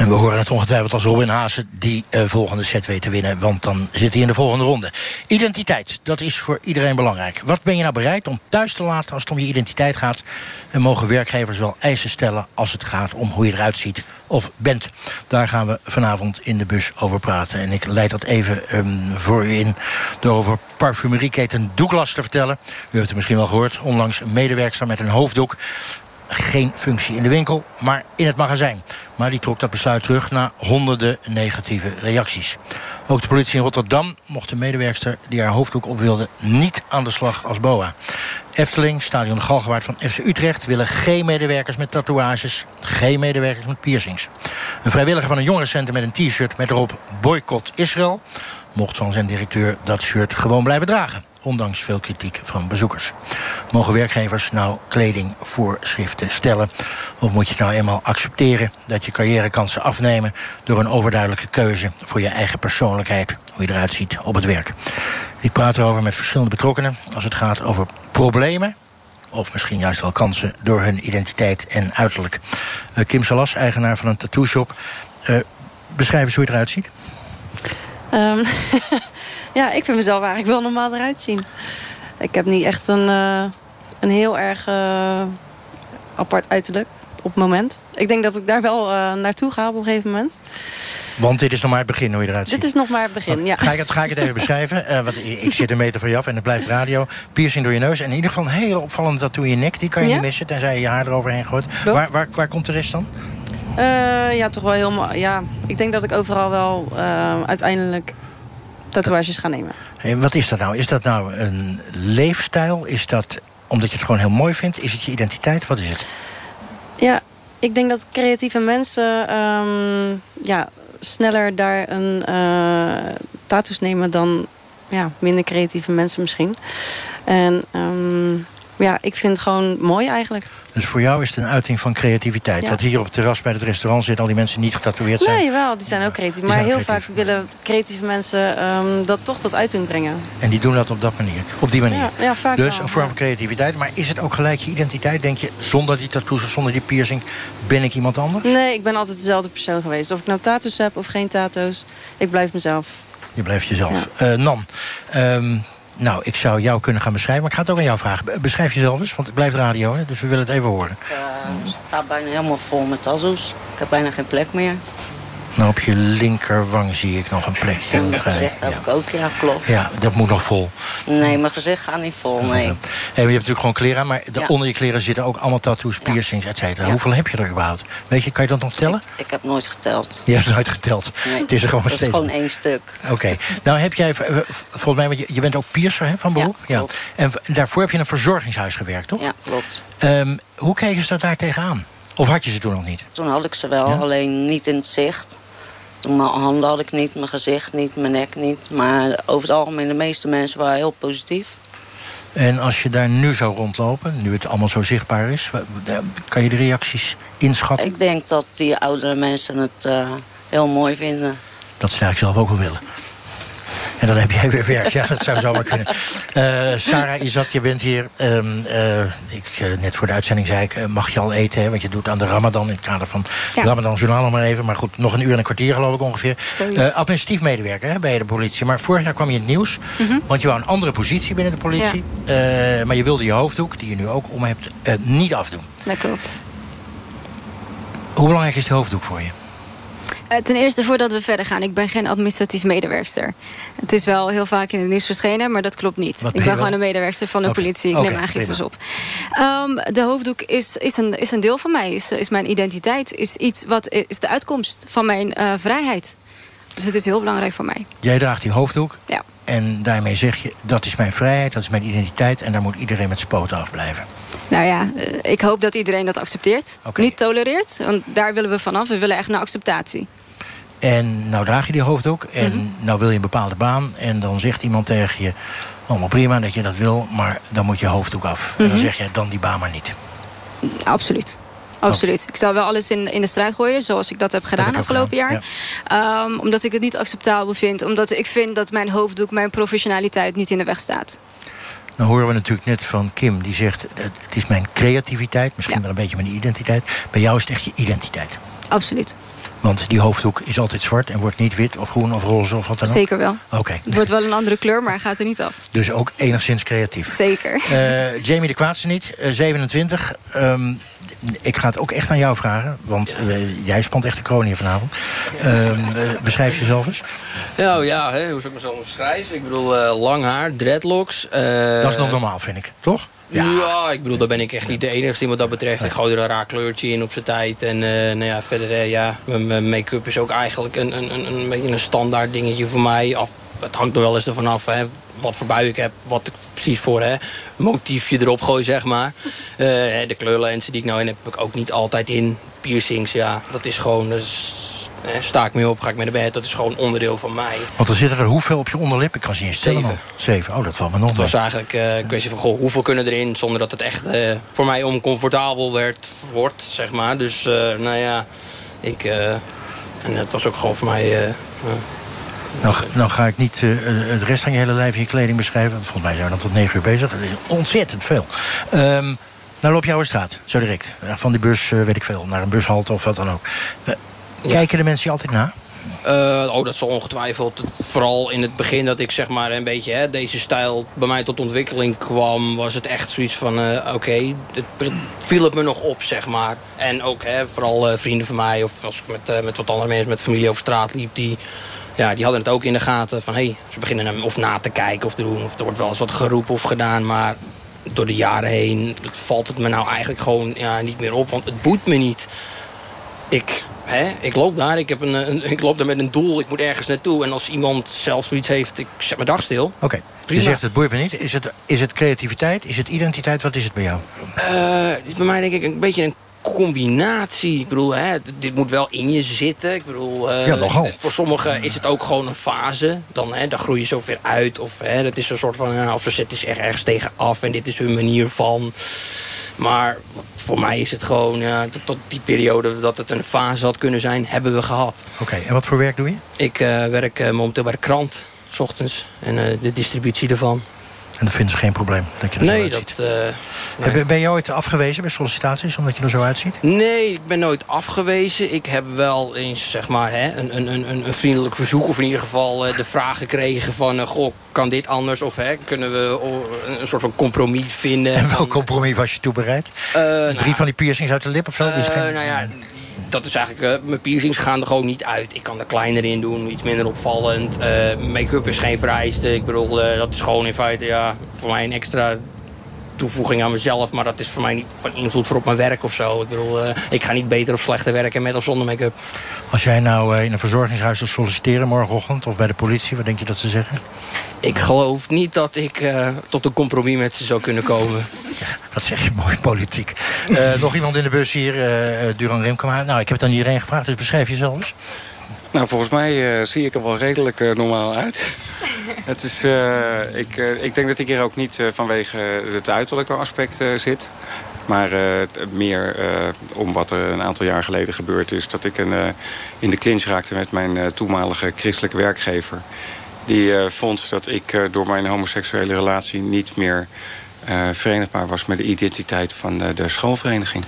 En we horen het ongetwijfeld als Robin Haase die uh, volgende set weet te winnen. Want dan zit hij in de volgende ronde. Identiteit, dat is voor iedereen belangrijk. Wat ben je nou bereid om thuis te laten als het om je identiteit gaat? En mogen werkgevers wel eisen stellen als het gaat om hoe je eruit ziet of bent? Daar gaan we vanavond in de bus over praten. En ik leid dat even um, voor u in door over parfumerieketen Douglas te vertellen. U heeft het misschien wel gehoord. Onlangs een medewerkster met een hoofddoek geen functie in de winkel, maar in het magazijn. Maar die trok dat besluit terug na honderden negatieve reacties. Ook de politie in Rotterdam mocht de medewerkster die haar hoofddoek op wilde... niet aan de slag als boa. Efteling, Stadion de Galgenwaard van FC Utrecht... willen geen medewerkers met tatoeages, geen medewerkers met piercings. Een vrijwilliger van een jongerencentrum met een t-shirt met erop... boycott Israël, mocht van zijn directeur dat shirt gewoon blijven dragen ondanks veel kritiek van bezoekers. Mogen werkgevers nou kledingvoorschriften stellen? Of moet je nou eenmaal accepteren dat je carrièrekansen afnemen... door een overduidelijke keuze voor je eigen persoonlijkheid... hoe je eruit ziet op het werk? Ik praat erover met verschillende betrokkenen... als het gaat over problemen of misschien juist wel kansen door hun identiteit en uiterlijk. Uh, Kim Salas, eigenaar van een tattoo shop. Uh, beschrijf eens hoe je eruit ziet. Um, ja, ik vind mezelf eigenlijk wel normaal eruit zien. Ik heb niet echt een, uh, een heel erg uh, apart uiterlijk op het moment. Ik denk dat ik daar wel uh, naartoe ga op een gegeven moment. Want dit is nog maar het begin hoe je eruit ziet. Dit is nog maar het begin, ja. Ga ik het, ga ik het even beschrijven? Uh, want ik zit een meter van je af en het blijft radio. Piercing door je neus. En in ieder geval een hele opvallende tattoo in je nek. Die kan je ja? niet missen, tenzij je je haar eroverheen gooit. Waar, waar, waar komt de rest dan? Uh, ja, toch wel helemaal... Ja, ik denk dat ik overal wel uiteindelijk tatoeages ga nemen. En wat is dat nou? Is dat nou een leefstijl? Is dat omdat je het gewoon heel mooi vindt? Is het je identiteit? Wat is het? Ja, ik denk dat creatieve mensen um, ja, sneller daar een uh, tattoos nemen dan ja, minder creatieve mensen misschien. En um, ja, ik vind het gewoon mooi eigenlijk. Dus voor jou is het een uiting van creativiteit. Ja. Want hier op het terras bij het restaurant zitten al die mensen niet getatoeëerd zijn. Nee, wel, die zijn ook creatief. Maar heel creatief. vaak willen creatieve mensen um, dat toch tot uiting brengen. En die doen dat op dat manier, op die manier. Ja, ja vaak dus wel, een vorm van creativiteit. Maar is het ook gelijk je identiteit? Denk je, zonder die tattoos of zonder die piercing, ben ik iemand anders? Nee, ik ben altijd dezelfde persoon geweest. Of ik nou tattoos heb of geen tattoos, ik blijf mezelf. Je blijft jezelf. Uh, Nan, um, nou, ik zou jou kunnen gaan beschrijven, maar ik ga het ook aan jou vragen. Beschrijf jezelf eens, want het blijft radio, hè, dus we willen het even horen. Ik uh, sta bijna helemaal vol met tattoos. Ik heb bijna geen plek meer. Nou, op je linkerwang zie ik nog een plekje. En mijn gezicht heb ja. ik ook, ja, klopt. Ja, dat moet nog vol. Nee, mijn gezicht gaat niet vol, nee. Je hebt natuurlijk gewoon kleren aan, maar ja. onder je kleren zitten ook allemaal tattoos, piercings, et cetera. Ja. Hoeveel heb je er überhaupt? Weet je, kan je dat nog tellen? Ik, ik heb nooit geteld. Je hebt nooit geteld? Nee, het is er gewoon dat steeds. is gewoon één stuk. Oké. Okay. Nou heb jij, volgens mij, want je, bent ook piercer hè, van beroep? Ja, En daarvoor heb je in een verzorgingshuis gewerkt, toch? Ja, klopt. Um, hoe kregen ze dat daar tegenaan? Of had je ze toen nog niet? Toen had ik ze wel, ja? alleen niet in het zicht. Mijn handen had ik niet, mijn gezicht niet, mijn nek niet. Maar over het algemeen, de meeste mensen waren heel positief. En als je daar nu zou rondlopen, nu het allemaal zo zichtbaar is... kan je de reacties inschatten? Ik denk dat die oudere mensen het uh, heel mooi vinden. Dat zou ik zelf ook wel willen. En dan heb jij weer werk. Ja, dat zou zomaar kunnen. Uh, Sarah Izat, je bent hier. Um, uh, ik, uh, net voor de uitzending zei ik, mag je al eten? Hè? Want je doet aan de Ramadan in het kader van ja. Ramadan Journaal nog maar even. Maar goed, nog een uur en een kwartier geloof ik ongeveer. administratief medewerker hè, bij de politie. Maar vorig jaar kwam je in het nieuws. Mm -hmm. Want je wou een andere positie binnen de politie. Ja. maar je wilde je hoofddoek, die je nu ook om hebt, niet afdoen. Dat klopt. Hoe belangrijk is de hoofddoek voor je? Uh, ten eerste, voordat we verder gaan, ik ben geen administratief medewerkster. Het is wel heel vaak in het nieuws verschenen, maar dat klopt niet. Ik ben gewoon een medewerkster van de okay. politie. Ik okay, neem aangiftes op. Um, de hoofddoek is, is, een, is een deel van mij, is, is mijn identiteit. Is iets wat is de uitkomst van mijn uh, vrijheid. Dus het is heel belangrijk voor mij. Jij draagt die hoofddoek. Ja. En daarmee zeg je, dat is mijn vrijheid, dat is mijn identiteit... en daar moet iedereen met spoten afblijven. Nou ja, ik hoop dat iedereen dat accepteert. Okay. Niet tolereert, want daar willen we vanaf. We willen echt naar acceptatie. En nou draag je die hoofddoek en mm -hmm. nou wil je een bepaalde baan... en dan zegt iemand tegen je, allemaal prima dat je dat wil... maar dan moet je hoofddoek af. Mm -hmm. En dan zeg je, dan die baan maar niet. Absoluut. Absoluut. Ik zal wel alles in, in de strijd gooien, zoals ik dat heb gedaan dat afgelopen gedaan. jaar. Ja. Um, omdat ik het niet acceptabel vind. Omdat ik vind dat mijn hoofddoek, mijn professionaliteit niet in de weg staat. Nou horen we natuurlijk net van Kim, die zegt... het is mijn creativiteit, misschien ja. wel een beetje mijn identiteit. Bij jou is het echt je identiteit. Absoluut. Want die hoofddoek is altijd zwart en wordt niet wit of groen of roze of wat dan ook? Zeker wel. Oké, Het wordt wel een andere kleur, maar hij gaat er niet af. dus ook enigszins creatief. Zeker. Eh, Jamie de Kwaadste niet, eh, 27. Ehm, ik ga het ook echt aan jou vragen, want eh, jij spant echt de kroon hier vanavond. Ehm, eh, beschrijf jezelf eens. Nou ja, hè, hoe zou ik me zo omschrijven? Ik bedoel, eh, lang haar, dreadlocks. eh, Dat is nog normaal, vind ik, toch? Ja. ik bedoel, daar ben ik echt niet de enige wat dat betreft. Ik gooi er een raar kleurtje in op zijn tijd. En eh, nou ja, verder, eh, ja, mijn- make-up is ook eigenlijk een, een, een, een beetje een standaard dingetje voor mij. Af, het hangt er wel eens ervan af, hè, wat voor bui ik heb, wat ik precies voor hè, motiefje erop gooi, zeg maar. Hè, de kleurlenzen die ik nou in heb, heb ik ook niet altijd in. Piercings, ja, dat is gewoon, hè, sta ik mee op, ga ik mee naar bed, dat is gewoon onderdeel van mij. Want er zitten er hoeveel op je onderlip? Ik kan ze niet eens tellen. Zeven. Zeven, oh dat valt me nog Het was mee. eigenlijk eh, een kwestie van, goh, hoeveel kunnen erin... zonder dat het echt eh, voor mij oncomfortabel werd, wordt, zeg maar. Dus, eh, nou ja, ik... eh, en het was ook gewoon voor mij... eh, eh, Nou, ga- nou ga ik niet eh, het rest van je hele lijf in je kleding beschrijven. Want volgens mij zijn we dan tot negen uur bezig. Dat is ontzettend veel. Ehm nou loop je over straat, zo direct. Van die bus, eh, weet ik veel, naar een bushalte of wat dan ook. Kijken de mensen je altijd na? Eh, oh, dat zal ongetwijfeld. Het- Vooral in het begin dat ik zeg maar een beetje hè, deze stijl bij mij tot ontwikkeling kwam, was het echt zoiets van: eh, oké, het viel het me nog op, zeg maar. En ook hè, vooral eh, vrienden van mij, of als ik met, met wat andere mensen, met familie over straat liep, die, ja, die hadden het ook in de gaten van: hé, hey, ze beginnen hem of na te kijken of te doen, of er wordt wel eens wat geroepen of gedaan, maar door de jaren heen het valt het me nou eigenlijk gewoon ja, niet meer op, want het boeit me niet ik, hè, ik loop daar, ik, heb een, een- ik loop daar met een doel, ik moet ergens naartoe. En als iemand zelf zoiets heeft, ik zet mijn dag stil. Oké, je zegt het boeit me niet. Is het, is het creativiteit? Is het identiteit? Wat is het bij jou? Eh, het is bij mij denk ik een beetje een combinatie. Ik bedoel, hè, dit moet wel in je zitten. Ik bedoel, Ja, nogal. voor sommigen is het ook gewoon een fase. Dan, hè, dan groei je zo ver uit. Of hè, dat is een soort van, nou, of ze zetten zich er ergens tegen af. En dit is hun manier van. Maar voor mij is het gewoon, tot die periode dat het een fase had kunnen zijn, hebben we gehad. Oké, en wat voor werk doe je? Ik eh, werk eh, momenteel bij de krant, s ochtends. En eh, de distributie ervan. En dat vinden ze geen probleem, dat je er zo Nee, uitziet. dat... eh, Ben je ooit afgewezen bij sollicitaties, omdat je er zo uitziet? Nee, ik ben nooit afgewezen. Ik heb wel eens zeg maar, hè, een, een, een, een vriendelijk verzoek... of in ieder geval eh, de vraag gekregen van... eh, goh, kan dit anders? Of hè, kunnen we oh, een, soort van compromis vinden? En welk compromis was je toe bereid? nou, Drie van die piercings uit de lip of zo? Nou ja, dat is eigenlijk... eh, mijn piercings gaan er gewoon niet uit. Ik kan er kleiner in doen, iets minder opvallend. Eh, Make-up is geen vereiste. Ik bedoel, eh, dat is gewoon in feite ja, voor mij een extra toevoeging aan mezelf. Maar dat is voor mij niet van invloed voor op mijn werk of zo. Ik bedoel, eh, ik ga niet beter of slechter werken met of zonder make-up. Als jij nou eh, in een verzorgingshuis wil solliciteren morgenochtend... of bij de politie, wat denk je dat ze zeggen? Ik geloof niet dat ik eh, tot een compromis met ze zou kunnen komen. Dat zeg je mooi politiek. Nog iemand in de bus hier, Duran Remkema. Nou, ik heb het aan iedereen gevraagd, dus beschrijf jezelf eens. Nou, volgens mij eh, zie ik er wel redelijk eh, normaal uit. het is, eh, ik, ik denk dat ik hier ook niet vanwege het uiterlijke aspect zit. Maar meer om wat er een aantal jaar geleden gebeurd is. Dat ik een, in de clinch raakte met mijn toenmalige christelijke werkgever. Die vond dat ik door mijn homoseksuele relatie niet meer verenigbaar was met de identiteit van de schoolvereniging.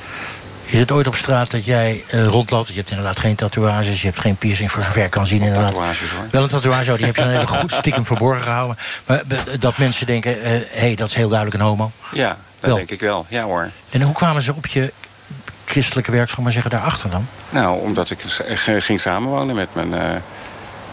Is het ooit op straat dat jij eh, rondloopt? Je hebt inderdaad geen tatoeages, je hebt geen piercing voor zover ik kan zien. Inderdaad. Tatoeages hoor. Wel een tatoeage, oh, die heb je dan even goed stiekem verborgen gehouden. Maar eh, dat mensen denken, hé, hey, dat is heel duidelijk een homo. Ja, dat Wel. denk ik wel. Ja hoor. En hoe kwamen ze op je christelijke werk, maar zeggen, daarachter dan? Nou, omdat ik ging samenwonen met mijn, eh,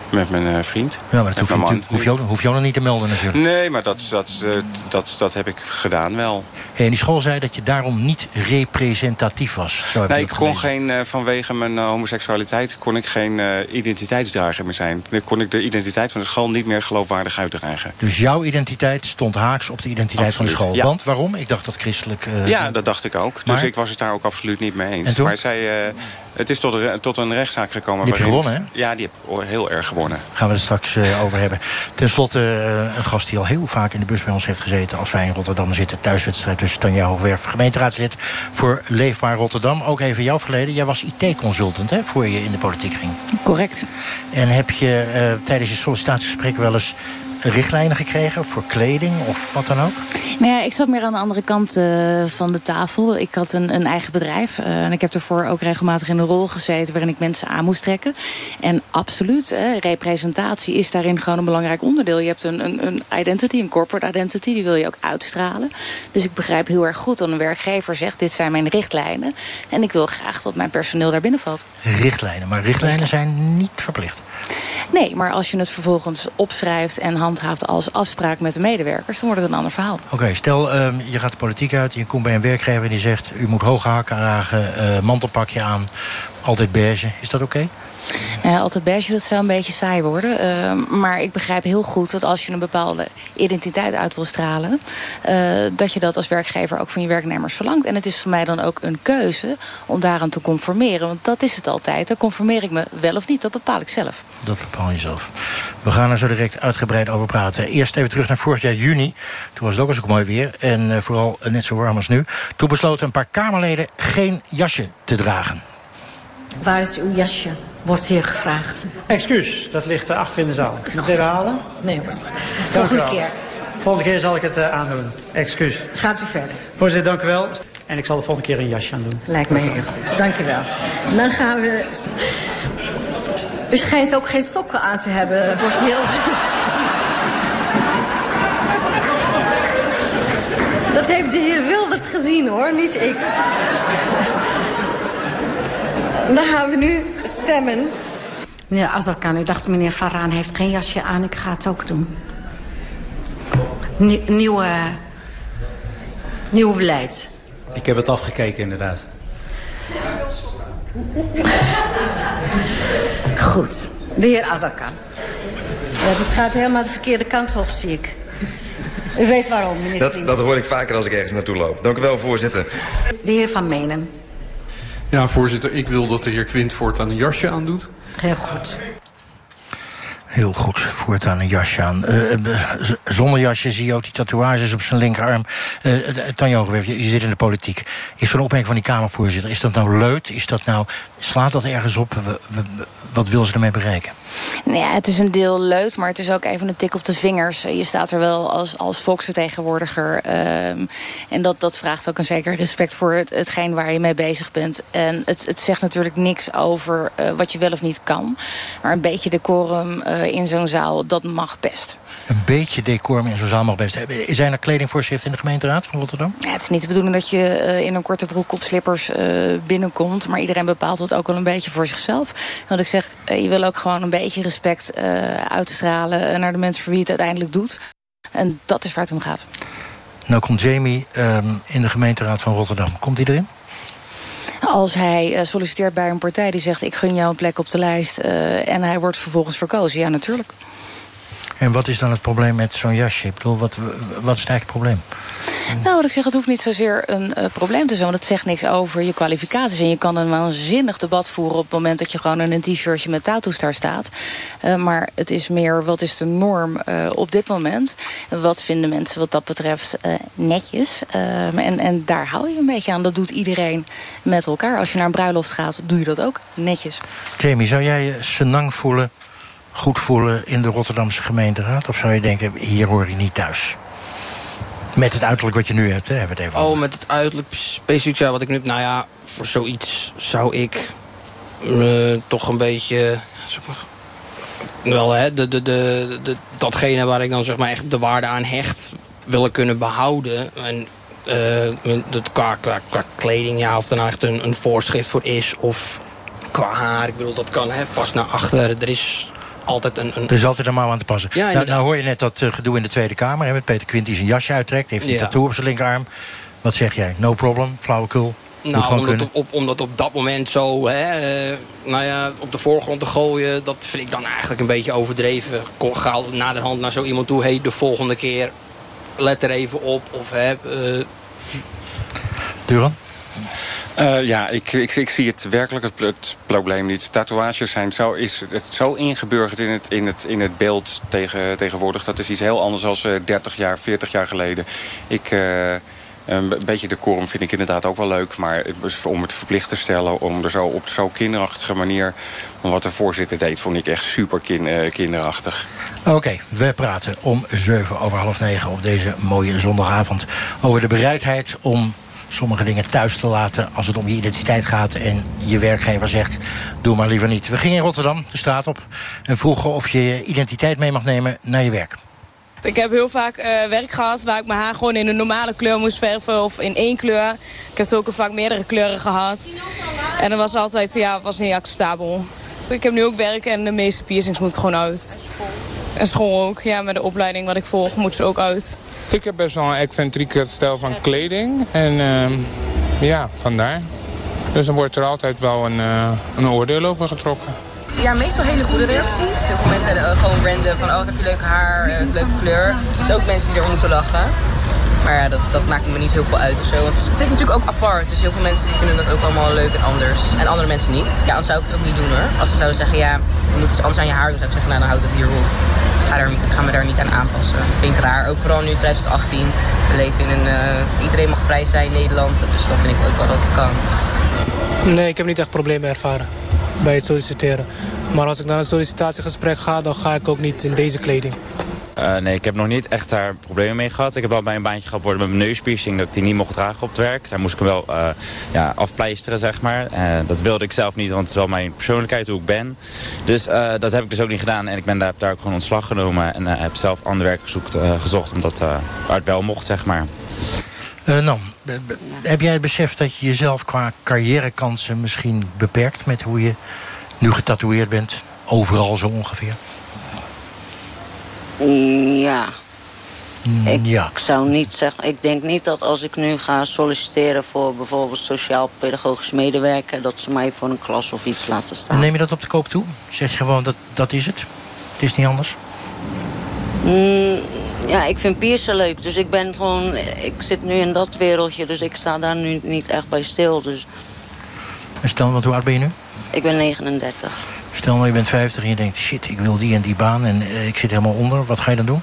met mijn eh, vriend. Ja, maar dat hoef je, man. hoef, je hoef je nog niet te melden natuurlijk. Nee, maar dat, dat, eh, dat, dat heb ik gedaan wel. En die school zei dat je daarom niet representatief was. Zo Nee, ik kon geen, eh, vanwege mijn homoseksualiteit kon ik geen identiteitsdrager meer zijn. Dan kon ik de identiteit van de school niet meer geloofwaardig uitdragen. Dus jouw identiteit stond haaks op de identiteit van de school. ja. Want waarom? Ik dacht dat christelijk... ja, dat dacht ik ook. maar- Dus ik was het daar ook absoluut niet mee eens. En toen? Maar zij, eh, het is tot, een- tot een rechtszaak gekomen. Die heb waarin- gewonnen, Ja, die heb ik heel erg gewonnen. Gaan we het straks eh, over hebben. Ten slotte eh, een gast die al heel vaak in de bus bij ons heeft gezeten... als wij in Rotterdam zitten. Thuiswedstrijd tussen Tanja Hoogwerf, gemeenteraadslid... voor Leefbaar Rotterdam. Ook even jouw verleden. Jij was IT-consultant hè, voor je in de politiek ging. Correct. En heb je eh, tijdens je sollicitatiegesprek wel eens richtlijnen gekregen voor kleding of wat dan ook? Nou ja, ik zat meer aan de andere kant uh, van de tafel. Ik had een, een eigen bedrijf. Uh, en ik heb ervoor ook regelmatig in een rol gezeten... waarin ik mensen aan moest trekken. En absoluut, representatie is daarin gewoon een belangrijk onderdeel. Je hebt een, een, een identity, een corporate identity. Die wil je ook uitstralen. Dus ik begrijp heel erg goed dat een werkgever zegt... dit zijn mijn richtlijnen. En ik wil graag dat mijn personeel daar binnen valt. Richtlijnen, maar richtlijnen zijn niet verplicht. Nee, maar als je het vervolgens opschrijft en handhaaft als afspraak met de medewerkers... dan wordt het een ander verhaal. Oké, stel uh, je gaat de politiek uit, je komt bij een werkgever... die zegt, u moet hoge hakken dragen, uh, mantelpakje aan, altijd beige. Is dat oké? Uh, altijd beige, dat zou een beetje saai worden. Uh, maar ik begrijp heel goed dat als je een bepaalde identiteit uit wil stralen... Uh, dat je dat als werkgever ook van je werknemers verlangt. En het is voor mij dan ook een keuze om daaraan te conformeren. Want dat is het altijd. Dan conformeer ik me wel of niet, dat bepaal ik zelf. Dat bepaal je zelf. We gaan er zo direct uitgebreid over praten. Eerst even terug naar vorig jaar juni. Toen was het ook eens ook mooi weer. En vooral net zo warm als nu. Toen besloten een paar Kamerleden geen jasje te dragen. Waar is uw jasje? Wordt hier gevraagd. Excuus, dat ligt achter in de zaal. Nog even halen? Nee, volgende keer. Volgende keer zal ik het uh, aandoen. Excuus. Gaat u verder. Voorzitter, dank u wel. En ik zal de volgende keer een jasje aandoen. Lijkt me heel goed. Dank u wel. Dan gaan we... U schijnt ook geen sokken aan te hebben. Wordt heel... Dat heeft de heer Wilders gezien, hoor. Niet ik. Dan gaan we nu stemmen. Meneer Azarkan, u dacht meneer Faraan heeft geen jasje aan. Ik ga het ook doen. Nie nieuwe, nieuw beleid. Ik heb het afgekeken, inderdaad. Goed. De heer Azarkan. Ja, dit gaat helemaal de verkeerde kant op, zie ik. U weet waarom, meneer dat, dat hoor ik vaker als ik ergens naartoe loop. Dank u wel, voorzitter. De heer Van Menen. Ja, voorzitter, ik wil dat de heer Quint voortaan een jasje aandoet. Heel goed. Heel goed, voortaan een jasje aan. Uh, zonder jasje zie je ook die tatoeages op zijn linkerarm. Uh, Tanja je, je zit in de politiek. Is zo'n opmerking van die Kamervoorzitter, is dat nou leuk? Is dat nou, slaat dat ergens op? Wat wil ze ermee bereiken? Nou ja, het is een deel leuk, maar het is ook even een tik op de vingers. Je staat er wel als, als volksvertegenwoordiger. Um, en dat, dat vraagt ook een zeker respect voor het, hetgeen waar je mee bezig bent. En het, het zegt natuurlijk niks over uh, wat je wel of niet kan. Maar een beetje decorum uh, in zo'n zaal, dat mag best. Een beetje decorum in zo'n zaal mag best. Zijn er kledingvoorschriften in de gemeenteraad van Rotterdam? Ja, het is niet de bedoeling dat je uh, in een korte broek op slippers uh, binnenkomt. Maar iedereen bepaalt dat ook wel een beetje voor zichzelf. Want ik zeg, uh, je wil ook gewoon een beetje respect uitstralen... naar de mensen voor wie het uiteindelijk doet. En dat is waar het om gaat. Nou komt Jamie um, in de gemeenteraad van Rotterdam. Komt hij erin? Als hij solliciteert bij een partij die zegt... ik gun jou een plek op de lijst en hij wordt vervolgens verkozen. Ja, natuurlijk. En wat is dan het probleem met zo'n jasje? Ik bedoel, wat, wat is het eigenlijk het probleem? Nou, wat ik zeg, het hoeft niet zozeer een uh, probleem te zijn. Want het zegt niks over je kwalificaties. En je kan een waanzinnig debat voeren op het moment dat je gewoon in een t-shirtje met tattoos daar staat. Uh, maar het is meer, wat is de norm uh, op dit moment? Wat vinden mensen wat dat betreft netjes? en, en daar hou je een beetje aan. Dat doet iedereen met elkaar. Als je naar een bruiloft gaat, doe je dat ook netjes. Jamie, zou jij je senang voelen goed voelen in de Rotterdamse gemeenteraad? Of zou je denken, hier hoor je niet thuis? Met het uiterlijk wat je nu hebt, hè? hebben het even Oh, met het uiterlijk specifiek, ja, wat ik nu... Nou ja, voor zoiets zou ik uh, toch een beetje... Zeg maar, wel, hè, de, de, de, de, datgene waar ik dan zeg maar echt de waarde aan hecht... willen kunnen behouden. En uh, dat qua, qua, qua kleding, ja, of er nou echt een, een voorschrift voor is... of qua haar, ik bedoel, dat kan hè, vast naar achter. Er is altijd een, een... Er is altijd een mouw aan te passen. Ja, nou, nou hoor je net dat uh, gedoe in de Tweede Kamer... Hè, met Peter Quint die zijn jasje uittrekt. Heeft een ja. tattoo op zijn linkerarm. Wat zeg jij? No problem? Flauwekul? Nou, om dat, op, om dat op dat moment zo hè, uh, nou ja, op de voorgrond te gooien... dat vind ik dan eigenlijk een beetje overdreven. Ga naderhand naar zo iemand toe... hey, de volgende keer let er even op. Of, hè, uh... Duran? Uh, ja, ik, ik, ik, zie het werkelijk het, het, probleem niet. Tatoeages zijn zo, is het zo ingeburgerd in het, in het, in het beeld tegen, tegenwoordig. Dat is iets heel anders dan uh, 30 jaar, 40 jaar geleden. Ik, uh, Een beetje de korum vind ik inderdaad ook wel leuk. Maar om het verplicht te stellen om er zo op zo'n kinderachtige manier... wat de voorzitter deed, vond ik echt super eh, kinderachtig. Oké, we praten om 7 over half negen op deze mooie zondagavond... over de bereidheid om sommige dingen thuis te laten... als het om je identiteit gaat en je werkgever zegt... doe maar liever niet. We gingen in Rotterdam de straat op en vroegen of je je identiteit mee mag nemen naar je werk. Ik heb heel vaak eh, werk gehad waar ik mijn haar gewoon in een normale kleur moest verven of in één kleur. Ik heb ook vaak meerdere kleuren gehad. En dat was altijd, ja, was niet acceptabel. Ik heb nu ook werk en de meeste piercings moeten gewoon uit. En school ook, ja, met de opleiding wat ik volg moet ze ook uit. Ik heb best wel een excentrieke stijl van kleding. En ehm, ja, vandaar. Dus dan wordt er altijd wel een, eh, een oordeel over getrokken. Ja, meestal hele goede reacties. Heel veel mensen uh, gewoon random van, oh, heb je leuk haar, uh, leuke kleur. Er zijn ook mensen die erom moeten lachen. Maar ja, dat, dat maakt me niet heel veel uit of zo. Want het is, het is natuurlijk ook apart. Dus heel veel mensen die vinden dat ook allemaal leuk en anders. En andere mensen niet. Ja, anders zou ik het ook niet doen hoor. Als ze zouden zeggen, ja, je moet iets anders aan je haar doen. zou ik zeggen, nou dan houdt het hier op. Ga, er, ik ga me daar niet aan aanpassen. Dat vind ik raar. Ook vooral nu in 2018. We leven in een... Uh, iedereen mag vrij zijn in Nederland. Dus dan vind ik ook wel dat het kan. Nee, ik heb niet echt problemen ervaren bij het solliciteren. Maar als ik naar een sollicitatiegesprek ga, dan ga ik ook niet in deze kleding. Uh, nee, ik heb nog niet echt daar problemen mee gehad. Ik heb wel bij een baantje gehad worden met mijn neuspiercing... dat ik die niet mocht dragen op het werk. Daar moest ik hem wel uh, ja, afpleisteren, zeg maar. Uh, dat wilde ik zelf niet, want het is wel mijn persoonlijkheid, hoe ik ben. Dus dat heb ik dus ook niet gedaan. En ik ben daar, daar ook gewoon ontslag genomen. En heb zelf ander werk gezoekt, gezocht, omdat het wel mocht, zeg maar. Nan, heb jij het besef dat je jezelf qua carrièrekansen misschien beperkt... met hoe je nu getatoeëerd bent? Overal zo ongeveer? Ja. Ik ja. zou niet zeggen... Ik denk niet dat als ik nu ga solliciteren voor bijvoorbeeld sociaal-pedagogisch medewerker... dat ze mij voor een klas of iets laten staan. Neem je dat op de koop toe? Zeg je gewoon dat dat is het? Het is niet anders? Mm, ja, ik vind piercen leuk. Dus ik ben gewoon... Ik zit nu in dat wereldje, dus ik sta daar nu niet echt bij stil. Dus En stel, want hoe oud ben je nu? Ik ben 39. Stel nou, je bent 50 en je denkt... shit, ik wil die en die baan en uh, ik zit helemaal onder. Wat ga je dan doen?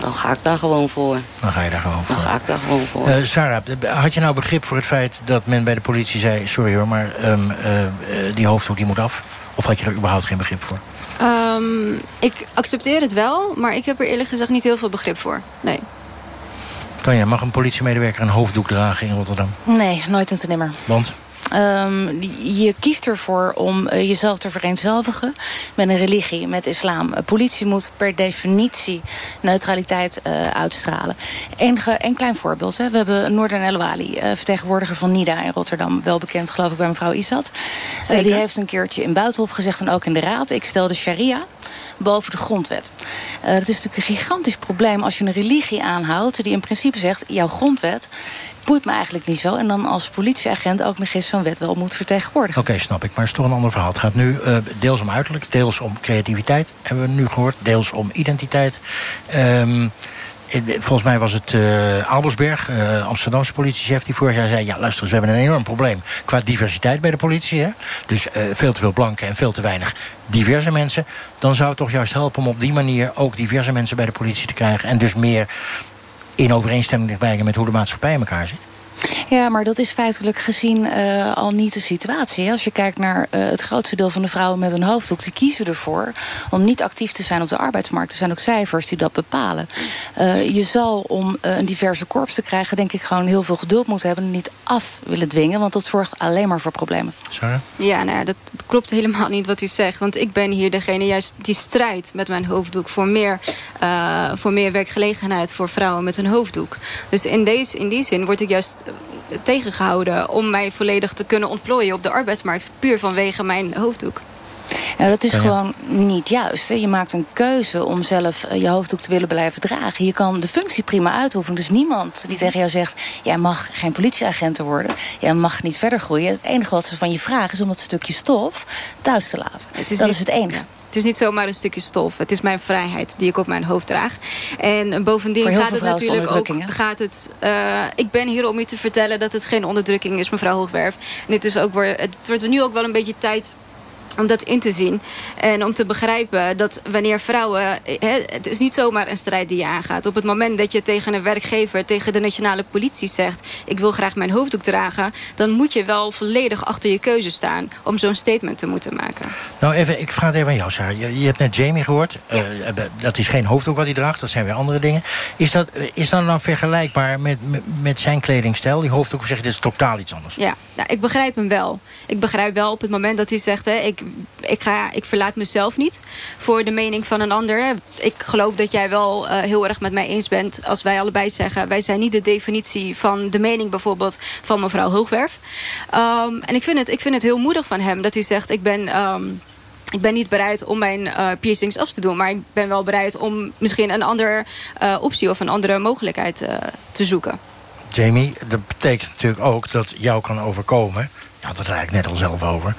Dan ga ik daar gewoon voor. Dan ga je daar gewoon voor. Dan ga ik daar gewoon voor. Uh, Sarah, had je nou begrip voor het feit dat men bij de politie zei... sorry hoor, maar um, uh, die hoofddoek die moet af? Of had je er überhaupt geen begrip voor? Um, ik accepteer het wel, maar ik heb er eerlijk gezegd niet heel veel begrip voor. Nee. Tanja, mag een politiemedewerker een hoofddoek dragen in Rotterdam? Nee, nooit en te nimmer. Want? Um, je kiest ervoor om uh, jezelf te vereenzelvigen met een religie, met islam. Politie moet per definitie neutraliteit uh, uitstralen. Een klein voorbeeld. Hè. We hebben Noorden El Wali, vertegenwoordiger van NIDA in Rotterdam. Wel bekend geloof ik bij mevrouw Isat. die heeft een keertje in Buitenhof gezegd en ook in de raad. Ik stel de sharia boven de grondwet. Uh, dat is natuurlijk een gigantisch probleem als je een religie aanhoudt... die in principe zegt, jouw grondwet boeit me eigenlijk niet zo... en dan als politieagent ook nog eens zo'n wet wel moet vertegenwoordigen. Oké, snap ik, maar het is toch een ander verhaal. Het gaat nu uh, deels om uiterlijk, deels om creativiteit... hebben we nu gehoord, deels om identiteit... Um, Volgens mij was het uh, Albersberg, uh, Amsterdamse politiechef... die vorig jaar zei, ja luister eens, we hebben een enorm probleem... qua diversiteit bij de politie. Hè? Dus veel te veel blanken en veel te weinig diverse mensen. Dan zou het toch juist helpen om op die manier... ook diverse mensen bij de politie te krijgen... en dus meer in overeenstemming te brengen met hoe de maatschappij in elkaar zit. Ja, maar dat is feitelijk gezien uh, al niet de situatie. Als je kijkt naar uh, het grootste deel van de vrouwen met een hoofddoek... die kiezen ervoor om niet actief te zijn op de arbeidsmarkt. Er zijn ook cijfers die dat bepalen. Uh, je zal om een diverse korps te krijgen... denk ik gewoon heel veel geduld moeten hebben... en niet af willen dwingen, want dat zorgt alleen maar voor problemen. Sarah? Ja, nou ja, dat, dat klopt helemaal niet wat u zegt. Want ik ben hier degene juist die strijdt met mijn hoofddoek... voor meer, voor meer werkgelegenheid voor vrouwen met een hoofddoek. Dus in, deze, in die zin word ik juist tegengehouden om mij volledig te kunnen ontplooien op de arbeidsmarkt, puur vanwege mijn hoofddoek. Ja, dat is ja. gewoon niet juist. Hè. Je maakt een keuze om zelf je hoofddoek te willen blijven dragen. Je kan de functie prima uitoefenen. Dus niemand die tegen jou zegt... jij mag geen politieagent worden, jij mag niet verder groeien. Het enige wat ze van je vragen is om dat stukje stof thuis te laten. Het is dat niet, is het enige. Het is niet zomaar een stukje stof. Het is mijn vrijheid die ik op mijn hoofd draag. En bovendien gaat het natuurlijk ook... Gaat het, uh, ik ben hier om u te vertellen dat het geen onderdrukking is, mevrouw Hoogwerf. En dit is ook het wordt nu ook wel een beetje tijd om dat in te zien. En om te begrijpen dat wanneer vrouwen... Hè, het is niet zomaar een strijd die je aangaat. Op het moment dat je tegen een werkgever, tegen de nationale politie zegt... ik wil graag mijn hoofddoek dragen... dan moet je wel volledig achter je keuze staan... om zo'n statement te moeten maken. Nou, even, ik vraag het even aan jou, Sarah. Je, je hebt net Jamie gehoord. Eh, dat is geen hoofddoek wat hij draagt, dat zijn weer andere dingen. Is dat, is dat nou vergelijkbaar met, met, met zijn kledingstijl? Die hoofddoek, of zeg je, dit is totaal iets anders? Ja, nou, ik begrijp hem wel. Ik begrijp wel op het moment dat hij zegt... Hè, ik ik, ga, ik verlaat mezelf niet voor de mening van een ander. Ik geloof dat jij wel uh, heel erg met mij eens bent als wij allebei zeggen... wij zijn niet de definitie van de mening bijvoorbeeld van mevrouw Hoogwerf. Um, en ik vind, het, ik vind het heel moedig van hem dat hij zegt... ik ben... Um, ik ben niet bereid om mijn uh, piercings af te doen. Maar ik ben wel bereid om misschien een andere uh, optie of een andere mogelijkheid te zoeken. Jamie, dat betekent natuurlijk ook dat jou kan overkomen had het er eigenlijk net al zelf over.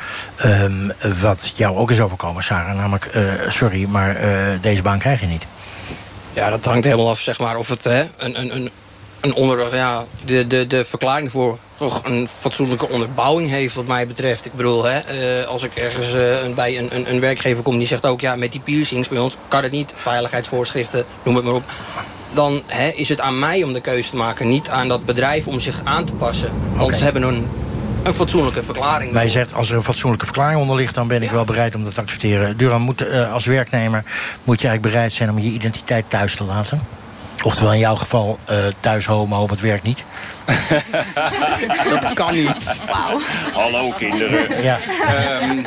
Um, wat jou ook is overkomen, Sarah. Namelijk, uh, sorry, maar uh, deze baan krijg je niet. Ja, dat hangt helemaal af, zeg maar, of het hè, een, een, een, een onder... Ja, de, de, de verklaring voor toch een fatsoenlijke onderbouwing heeft, wat mij betreft. Ik bedoel, hè, uh, als ik ergens uh, bij een, een, een werkgever kom die zegt ook... ja, met die piercings bij ons kan het niet, veiligheidsvoorschriften, noem het maar op dan hè, is het aan mij om de keuze te maken. Niet aan dat bedrijf om zich aan te passen. Want okay. ze hebben een een fatsoenlijke verklaring. Wij zegt, als er een fatsoenlijke verklaring onder ligt... dan ben ik wel bereid om dat te accepteren. Duran, moet, uh, als werknemer moet je eigenlijk bereid zijn... om je identiteit thuis te laten. Oftewel in jouw geval uh, thuis homo, op het werk niet. dat kan niet. Wauw. Hallo kinderen. Ja. Um,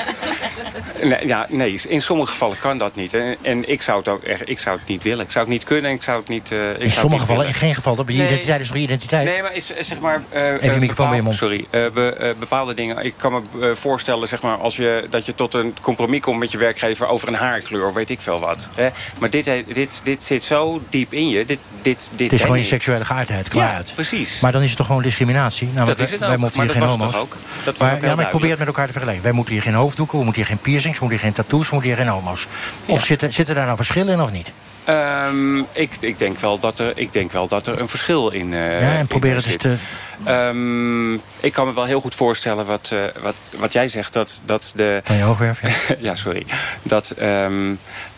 nee, ja, nee, in sommige gevallen kan dat niet. En, en, ik, zou het ook echt, ik zou het niet willen. Ik zou het niet kunnen en ik zou het niet uh, ik In sommige gevallen, in geen geval. Dat je nee. identiteit is toch je identiteit? Nee, maar is, zeg maar... Uh, Even je microfoon bij je mond. Sorry. Uh, be, bepaalde dingen. Ik kan me voorstellen zeg maar, als je, dat je tot een compromis komt met je werkgever... over een haarkleur, weet ik veel wat. Hè? Maar dit, dit, dit zit zo diep in je. Dit, dit, dit het is gewoon je seksuele geaardheid, klaar ja, uit. precies. Maar dan is het toch gewoon discriminatie? Nou, dat is het wij ook, moeten hier maar geen dat was homo's. toch ook? Dat maar, ja, maar ik probeer het met elkaar te vergelijken. Wij moeten hier geen hoofddoeken, we moeten hier geen piercings... we moeten hier geen tattoos, we moeten hier geen homo's. Of Ja. zitten, zitten daar nou verschillen in of niet? Ehm, ik, ik, denk wel dat er, ik denk wel dat er een verschil in, eh ja, en probeer het eens zit. te... Ehm, ik kan me wel heel goed voorstellen wat, eh, wat, wat jij zegt. Dat, dat de, Van je hoogwerf, ja. ja, sorry. Dat, ehm,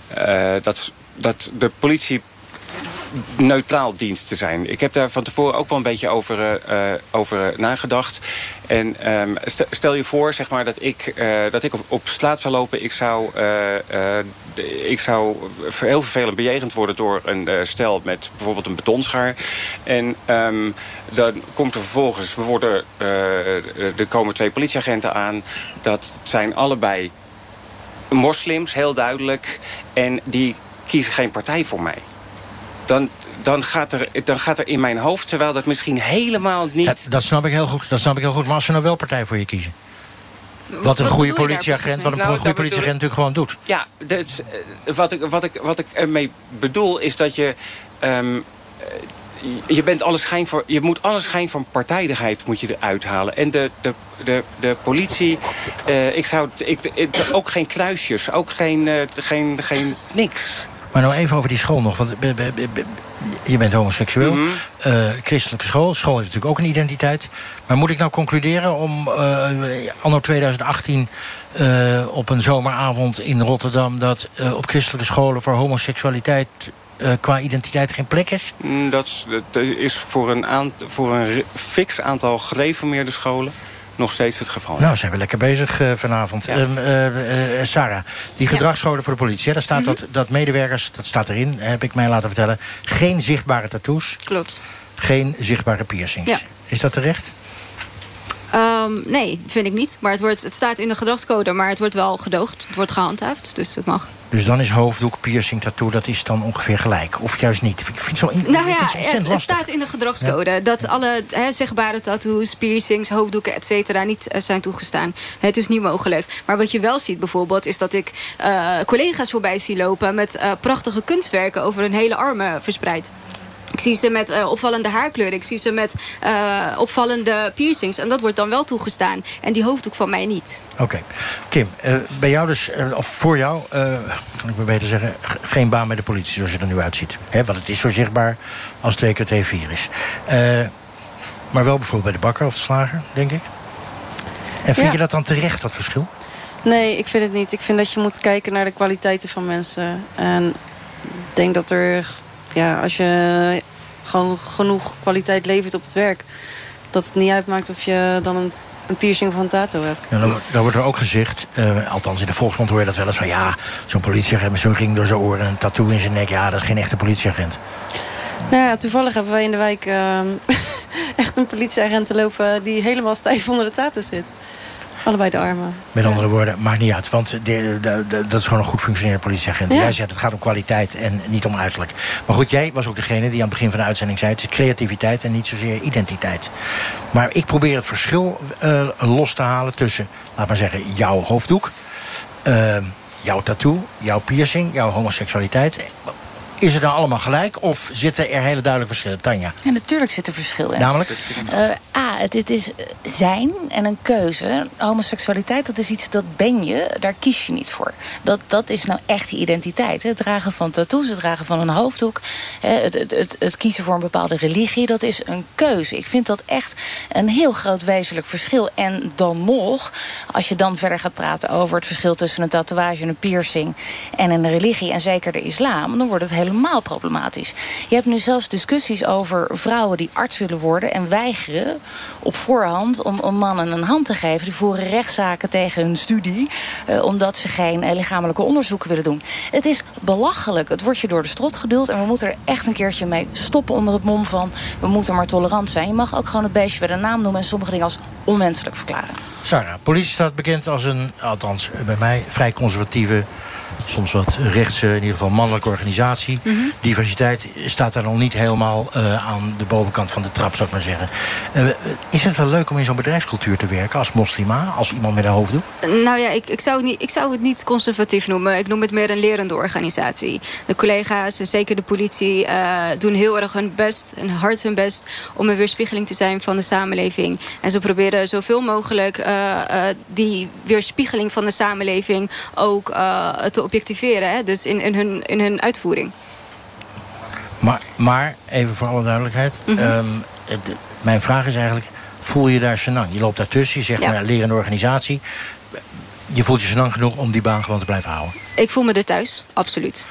eh, dat, dat de politie neutraal dienst te zijn. Ik heb daar van tevoren ook wel een beetje over, eh, eh, over nagedacht. En ehm, st- stel je voor zeg maar, dat ik, eh, dat ik op, straat zou lopen. Ik zou, ik zou heel vervelend bejegend worden door een stel met bijvoorbeeld een betonschaar. En ehm, dan komt er vervolgens, we worden, er komen twee politieagenten aan. Dat zijn allebei moslims, heel duidelijk. En die kiezen geen partij voor mij. Dan, dan, gaat er, dan gaat er in mijn hoofd, terwijl dat misschien helemaal niet... Ja, dat snap ik heel goed. Dat snap ik heel goed. Maar als ze nou wel partij voor je kiezen? Wat een wat goede politieagent, wat een Nou, goede politieagent natuurlijk gewoon doet. Ja, dat, eh, wat, ik, wat, ik, wat ik ermee bedoel is dat je... ehm, eh, je, bent alle schijn voor, je moet alle schijn van partijdigheid moet je eruit halen. En de, de, de, de politie, eh, ik zou, ik, ik- ook geen kruisjes, ook geen, eh, geen, geen niks. Maar nou even over die school nog. Want je bent homoseksueel. Eh, christelijke school. School heeft natuurlijk ook een identiteit. Maar moet ik nou concluderen om eh, anno 2018... eh, op een zomeravond in Rotterdam... dat op christelijke scholen voor homoseksualiteit... qua identiteit geen plek is? Mm, Dat is, dat is voor een, aant, voor een fix aantal gereformeerde scholen nog steeds het geval. Nou, zijn we lekker bezig eh, vanavond. Ja. Ehm, eh, eh, Sarah, die gedragsscholen voor de politie. hè, daar staat dat, dat medewerkers, dat staat erin, heb ik mij laten vertellen... geen zichtbare tattoos, Klopt. geen zichtbare piercings. Ja. Is dat terecht? Ehm, nee, vind ik niet. Maar het, wordt, het staat in de gedragscode, maar het wordt wel gedoogd. Het wordt gehandhaafd, dus het mag. Dus dan is hoofddoek, piercing, tattoo, dat is dan ongeveer gelijk. Of juist niet. Ik vind het zo, in, Nou ja, het staat in de gedragscode dat alle hè, zichtbare tattoos, piercings, hoofddoeken, et cetera niet eh, zijn toegestaan. Het is niet mogelijk. Maar wat je wel ziet bijvoorbeeld is dat ik eh, collega's voorbij zie lopen met eh, prachtige kunstwerken over hun hele armen verspreid. Ik zie ze met eh, opvallende haarkleuren. Ik zie ze met eh, opvallende piercings. En dat wordt dan wel toegestaan. En die hoofddoek van mij niet. Oké. Kim, eh, bij jou dus, of voor jou, eh, kan ik maar beter zeggen... geen baan bij de politie zoals je er nu uitziet. Hè, want het is zo zichtbaar als twee keer twee vier is. Eh, maar wel bijvoorbeeld bij de bakker of de slager, denk ik. En vind Ja. je dat dan terecht, dat verschil? Nee, ik vind het niet. Ik vind dat je moet kijken naar de kwaliteiten van mensen. En ik denk dat er, ja, als je gewoon genoeg kwaliteit levert op het werk... dat het niet uitmaakt of je dan een, een piercing of een tattoo hebt. Ja, dan, dan wordt er ook gezegd, eh, althans in de volksmond hoor je dat wel eens van... ja, zo'n politieagent met zo'n ring door zijn oren en een tattoo in zijn nek... ja, dat is geen echte politieagent. Nou ja, toevallig hebben wij in de wijk ehm, echt een politieagent te lopen... die helemaal stijf onder de tattoo zit. Allebei de armen. Met andere woorden, maakt niet uit. Want de, de- de- dat is gewoon een goed functionerende politieagent. Ja. Jij zegt het gaat om kwaliteit en niet om uiterlijk. Maar goed, jij was ook degene die aan het begin van de uitzending zei... het is creativiteit en niet zozeer identiteit. Maar ik probeer het verschil eh, los te halen tussen, laat maar zeggen, jouw hoofddoek... eh, jouw tattoo, jouw piercing, jouw homoseksualiteit. Is het dan allemaal gelijk of zitten er hele duidelijke verschillen? Tanja? Ja, natuurlijk zit er verschil in. Namelijk? Eh, A, het, het is eh, zijn en een keuze. Homoseksualiteit, dat is iets, dat ben je. Daar kies je niet voor. Dat, dat is nou echt je identiteit. hè. Het dragen van tattoos, het dragen van een hoofddoek. hè, Het, het, het, het kiezen voor een bepaalde religie, dat is een keuze. Ik vind dat echt een heel groot wezenlijk verschil. En dan nog, als je dan verder gaat praten over het verschil tussen een tatoeage en een piercing en een religie, en zeker de islam, dan wordt het helemaal problematisch. Je hebt nu zelfs discussies over vrouwen die arts willen worden en weigeren op voorhand om, om mannen een hand te geven. Die voeren rechtszaken tegen hun studie, eh, omdat ze geen eh, lichamelijke onderzoeken willen doen. Het is belachelijk. Het wordt je door de strot geduld en we moeten er echt een keertje mee stoppen onder het mom van we moeten maar tolerant zijn. Je mag ook gewoon het beestje bij de naam noemen en sommige dingen als onmenselijk verklaren. Sarah, politie staat bekend als een, althans bij mij, vrij conservatieve... soms wat rechtse, in ieder geval mannelijke organisatie. Diversiteit staat daar nog niet helemaal eh, aan de bovenkant van de trap, zou ik maar zeggen. Eh, is het wel leuk om in zo'n bedrijfscultuur te werken als moslima, als iemand met een hoofddoek? Nou ja, ik, ik, zou het niet, ik zou het niet conservatief noemen. Ik noem het meer een lerende organisatie. De collega's, zeker de politie, eh, doen heel erg hun best en hard hun best om een weerspiegeling te zijn van de samenleving. En ze proberen zoveel mogelijk eh, eh, die weerspiegeling van de samenleving ook eh, te objectiveren. Hè? Dus in, in, hun, in hun uitvoering. Maar, maar even voor alle duidelijkheid. Mhm. ehm, het- mijn vraag is eigenlijk, voel je daar senang? Je loopt daartussen, je zegt, Ja. nou ja, lerende organisatie. Je voelt je senang genoeg om die baan gewoon te blijven houden. Ik voel me er thuis, absoluut.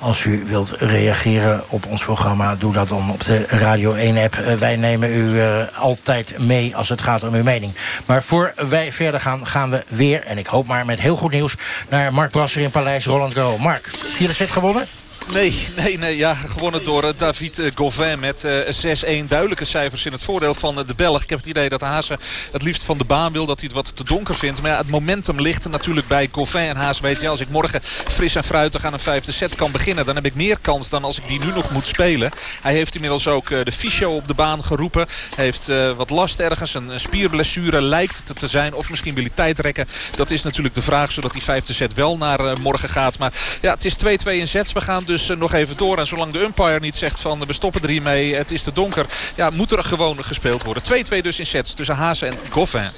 Als u wilt reageren op ons programma, doe dat dan op de Radio 1-app. wij nemen u eh, altijd mee als het gaat om uw mening. Maar voor wij verder gaan, gaan we weer, en ik hoop maar met heel goed nieuws... naar Mark Brasser in Paleis Roland Garros. Mark, vierde set gewonnen? Nee, nee, nee. Ja, gewonnen door eh, David eh, Gauvin met eh 6-1. Duidelijke cijfers in het voordeel van eh, de Belg. Ik heb het idee dat Haase het liefst van de baan wil. Dat hij het wat te donker vindt. Maar ja, het momentum ligt natuurlijk bij Gauvin. En Haase weet, ja, als ik morgen fris en fruitig aan een vijfde set kan beginnen... dan heb ik meer kans dan als ik die nu nog moet spelen. Hij heeft inmiddels ook eh, de fysio op de baan geroepen. Hij heeft eh, wat last ergens. Een spierblessure lijkt te zijn. Of misschien wil hij tijd rekken. Dat is natuurlijk de vraag, zodat die vijfde set wel naar eh, morgen gaat. Maar ja, het is 2-2 in sets. We gaan dus eh, nog even door. En zolang de umpire niet zegt van we stoppen er hiermee, het is te donker. Ja, moet er gewoon gespeeld worden. 2-2 dus in sets tussen Haase en Goffin.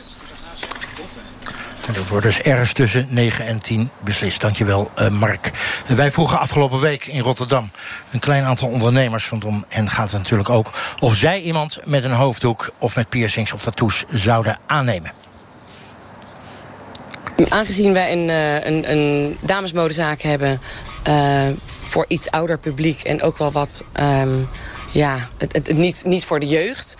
En dat wordt dus ergens tussen 9 en 10 beslist. Dankjewel, eh Mark. Eh, wij vroegen afgelopen week in Rotterdam... een klein aantal ondernemers, want om hen gaat het natuurlijk ook... of zij iemand met een hoofddoek of met piercings of tattoos zouden aannemen. Aangezien wij een, eh, een, een damesmodezaak hebben eh, voor iets ouder publiek en ook wel wat, ehm, ja, het, het, niet, niet voor de jeugd,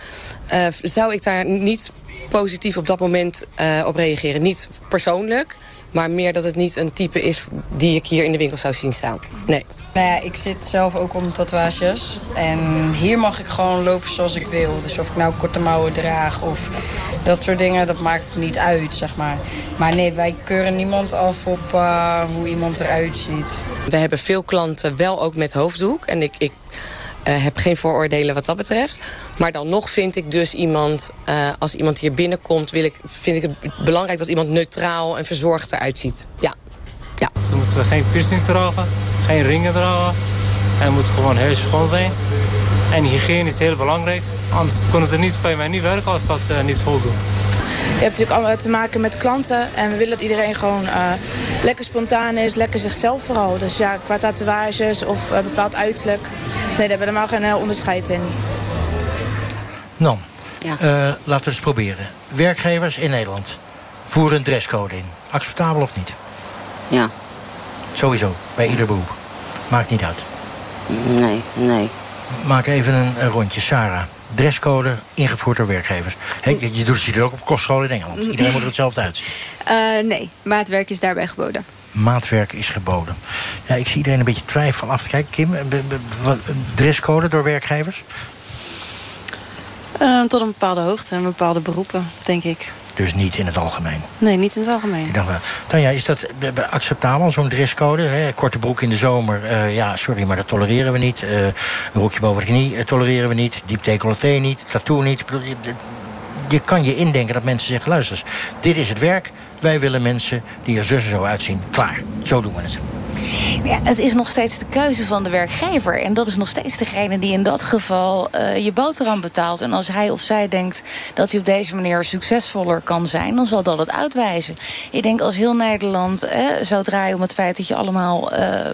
eh, zou ik daar niet positief op dat moment eh, op reageren. Niet persoonlijk, maar meer dat het niet een type is die ik hier in de winkel zou zien staan. Nee. Nou ja, ik zit zelf ook onder tatoeages. En hier mag ik gewoon lopen zoals ik wil. Dus of ik nou korte mouwen draag of dat soort dingen, dat maakt niet uit, zeg maar. Maar nee, wij keuren niemand af op eh, hoe iemand eruit ziet. We hebben veel klanten wel ook met hoofddoek. En ik, ik eh, heb geen vooroordelen wat dat betreft. Maar dan nog vind ik dus iemand... eh, als iemand hier binnenkomt, wil ik, vind ik het belangrijk... dat iemand neutraal en verzorgd eruit ziet. Ja. ja. Ze moeten geen piercings dragen, geen ringen dragen. En het moet gewoon heel schoon zijn. En hygiëne is heel belangrijk. Anders kunnen ze niet bij mij niet werken als dat eh, niet voldoet. Je hebt natuurlijk allemaal te maken met klanten. En we willen dat iedereen gewoon eh, lekker spontaan is. Lekker zichzelf vooral. Dus ja, qua tatoeages of eh, bepaald uiterlijk. Nee, daar hebben we helemaal geen eh, onderscheid in. Dan, eh, laten we eens proberen. Werkgevers in Nederland. voeren een dresscode in. Acceptabel of niet? Ja. Sowieso, bij ieder beroep. Maakt niet uit. Nee, nee. Maak even een, een rondje. Sarah, dresscode ingevoerd door werkgevers. Je doet het ook op kostscholen in Engeland. Iedereen moet er hetzelfde uitzien. Eh, nee, maatwerk is daarbij geboden. Maatwerk is geboden. Ja, ik zie iedereen een beetje twijfel af te kijken. Kim, eh, dresscode door werkgevers? Eh, tot een bepaalde hoogte en bepaalde beroepen, denk ik. Dus niet in het algemeen. Nee, niet in het algemeen. Ik dacht, wel, Tanja, is dat eh, be- acceptabel, zo'n dresscode? Hè? Korte broek in de zomer, eh, ja, sorry, maar dat tolereren we niet. Eh, een rokje boven de knie eh, tolereren we niet. Diep decolleté niet, tattoo niet. Je, kan je indenken dat mensen zeggen... luister eens, dit is het werk. Wij willen mensen die er zus en zo uitzien. Klaar, zo doen we het. Ja, het is nog steeds de keuze van de werkgever. En dat is nog steeds degene die in dat geval eh, je boterham betaalt. En als hij of zij denkt dat hij op deze manier succesvoller kan zijn... dan zal dat het uitwijzen. Ik denk als heel Nederland eh, zou draaien om het feit... dat je allemaal eh,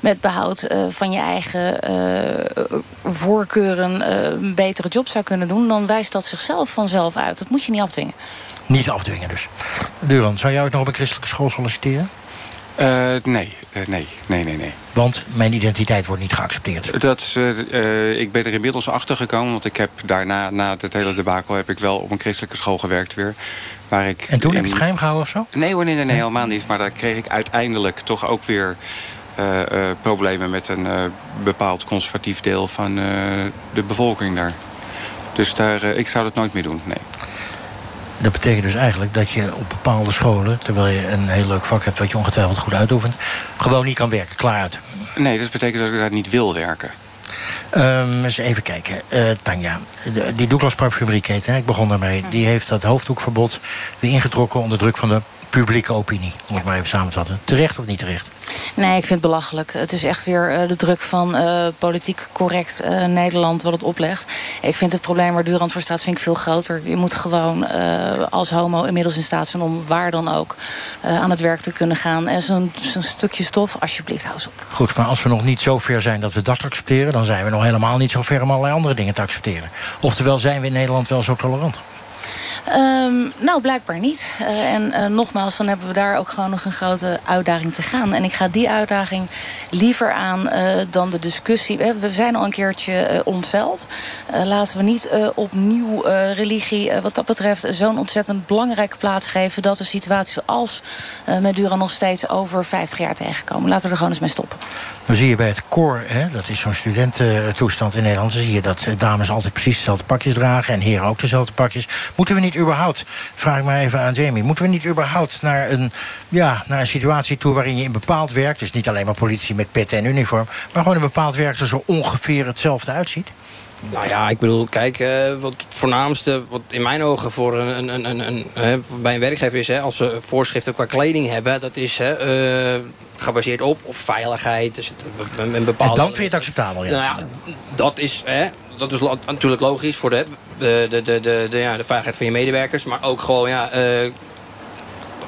met behoud eh, van je eigen voorkeuren... een betere job zou kunnen doen... dan wijst dat zichzelf vanzelf uit. Dat moet je niet afdwingen. Niet afdwingen dus. Duran, zou jij ook nog op een christelijke school solliciteren? Eh, nee, eh, nee, nee, nee, nee. Want mijn identiteit wordt niet geaccepteerd. Dat, eh, ik ben er inmiddels achter gekomen, want ik heb daarna, na het hele debakel, heb ik wel op een christelijke school gewerkt weer. Waar ik En toen heb je het geheim gehouden of zo? Nee hoor, nee, nee, nee, helemaal niet. Maar daar kreeg ik uiteindelijk toch ook weer problemen met een bepaald conservatief deel van de bevolking daar. Dus daar, ik zou dat nooit meer doen, nee. Dat betekent dus eigenlijk dat je op bepaalde scholen... terwijl je een heel leuk vak hebt wat je ongetwijfeld goed uitoefent... gewoon niet kan werken, klaar uit. Nee, dat betekent dat ik daar niet wil werken. Ehm, eens even kijken. Eh, Tanja, de- die Douglas Parfumerieketen, hè, ik begon daarmee... die heeft dat hoofddoekverbod weer ingetrokken... onder druk van de publieke opinie. Om het maar even samen te vatten. Terecht of niet terecht? Nee, ik vind het belachelijk. Het is echt weer eh, de druk van eh, politiek correct eh, Nederland wat het oplegt. Ik vind het probleem waar Durand voor staat vind ik veel groter. Je moet gewoon als homo inmiddels in staat zijn om waar dan ook aan het werk te kunnen gaan. En zo'n stukje stof, alsjeblieft, hou op. Goed, maar als we nog niet zo ver zijn dat we dat accepteren... dan zijn we nog helemaal niet zo ver om allerlei andere dingen te accepteren. Oftewel zijn we in Nederland wel zo tolerant. Ehm, nou, blijkbaar niet. Eh, en eh, nogmaals, dan hebben we daar ook gewoon nog een grote uitdaging te gaan. En ik ga die uitdaging liever aan eh, dan de discussie. We, zijn al een keertje ontzeld. Eh, laten we niet opnieuw religie, wat dat betreft, zo'n ontzettend belangrijke plaats geven. dat we situaties als met Dura nog steeds over 50 jaar tegenkomen. Laten we er gewoon eens mee stoppen. Dan zie je bij het koor, dat is zo'n studententoestand in Nederland... dan zie je dat dames altijd precies dezelfde pakjes dragen... en heren ook dezelfde pakjes. Moeten we niet überhaupt, vraag ik maar even aan Jamie... moeten we niet überhaupt naar een, ja, naar een situatie toe... waarin je in bepaald werk, dus niet alleen maar politie met pet en uniform... maar gewoon in bepaald werk er zo ongeveer hetzelfde uitziet? Nou ja, ik bedoel, kijk, eh, wat het voornaamste, wat in mijn ogen voor een, een, een, een, hè, bij een werkgever is, hè, als ze voorschriften qua kleding hebben, dat is hè, eh, gebaseerd op of veiligheid, dus een, een bepaalde. En dan vind je het acceptabel, ja. Nou ja, dat is, hè, dat is lo- natuurlijk logisch voor de, de, de, de, ja, de veiligheid van je medewerkers, maar ook gewoon, ja. eh,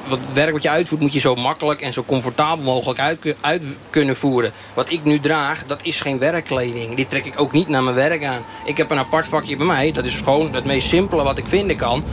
wat werk wat je uitvoert moet je zo makkelijk en zo comfortabel mogelijk uit, uit kunnen voeren. Wat ik nu draag, dat is geen werkkleding. Die trek ik ook niet naar mijn werk aan. Ik heb een apart vakje bij mij. Dat is gewoon het meest simpele wat ik vinden kan.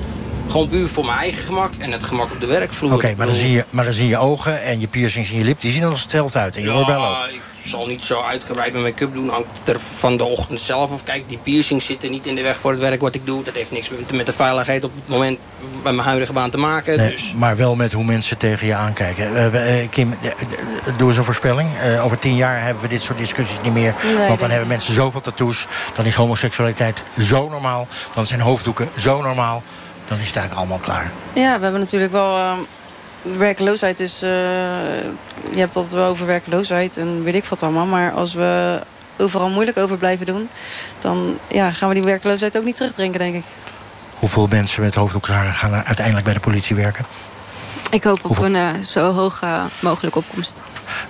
Gewoon puur voor mijn eigen gemak en het gemak op de werkvloer. Oké, maar, dan zie je- maar dan zie je ogen en je piercings in je lip... die zien er nog steld uit en je oorbellen ook. Zal niet zo uitgebreid mijn make-up doen. Hangt er van de ochtend zelf of Kijk, die piercings zitten niet in de weg voor het werk wat ik doe. Dat heeft niks met, met de veiligheid op het moment bij mijn huidige baan te maken. Nee, Dus Maar wel met hoe mensen tegen je aankijken. Eh, eh, Kim, eh, doe eens een voorspelling. Eh, over tien jaar hebben we dit soort discussies niet meer. Nee, want dan hebben mensen zoveel tattoos. Dan is homoseksualiteit zo normaal. Dan zijn hoofddoeken zo normaal. Dan is het eigenlijk allemaal klaar. Ja, we hebben natuurlijk wel... ehm, werkloosheid is... eh, je hebt het altijd wel over werkloosheid en weet ik wat allemaal. Maar als we overal moeilijk over blijven doen... dan ja, gaan we die werkloosheid ook niet terugdrinken, denk ik. Hoeveel mensen met hoofddoeken gaan er uiteindelijk bij de politie werken? Ik hoop op een eh, zo hoog mogelijke opkomst.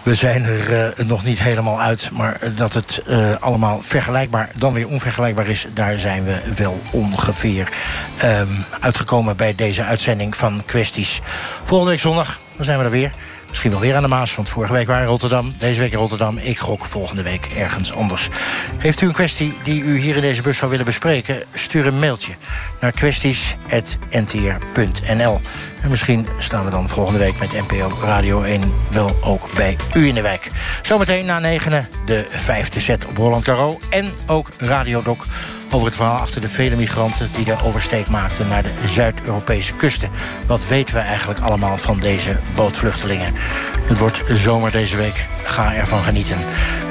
We zijn er eh, nog niet helemaal uit. Maar dat het eh, allemaal vergelijkbaar, dan weer onvergelijkbaar is... daar zijn we wel ongeveer ehm, uitgekomen bij deze uitzending van Kwesties. Volgende week zondag, dan zijn we er weer. Misschien wel weer aan de Maas, want vorige week waren in Rotterdam. Deze week in Rotterdam. Ik gok volgende week ergens anders. Heeft u een kwestie die u hier in deze bus zou willen bespreken? Stuur een mailtje naar kwesties.ntr.nl. En misschien staan we dan volgende week met NPO Radio 1 wel ook bij u in de wijk. Zometeen na negenen de vijfde set op Holland Caro. En ook Radio Doc over het verhaal achter de vele migranten... die de oversteek maakten naar de Zuid-Europese kusten. Wat weten we eigenlijk allemaal van deze bootvluchtelingen? Het wordt zomer deze week. Ga ervan genieten.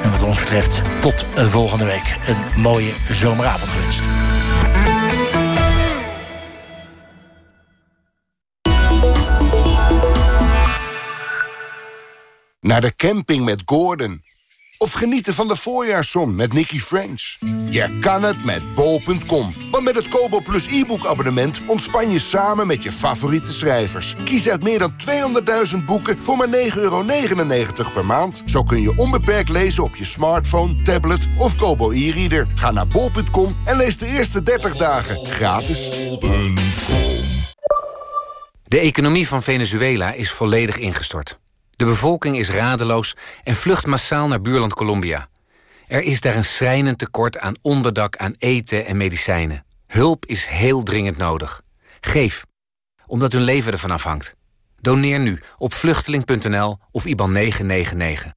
En wat ons betreft, tot volgende week. Een mooie zomeravond gewenst. Naar de camping met Gordon. Of genieten van de voorjaarszon met Nicky French. Je kan het met bol.com. Want met het Kobo Plus e-book abonnement ontspan je samen met je favoriete schrijvers. Kies uit meer dan 200.000 boeken voor maar 9,99 euro per maand. Zo kun je onbeperkt lezen op je smartphone, tablet of Kobo e-reader. Ga naar bol.com en lees de eerste 30 dagen gratis. De economie van Venezuela is volledig ingestort. De bevolking is radeloos en vlucht massaal naar buurland Colombia. Er is daar een schrijnend tekort aan onderdak, aan eten en medicijnen. Hulp is heel dringend nodig. Geef, omdat hun leven ervan afhangt. Doneer nu op vluchteling.nl of IBAN 999.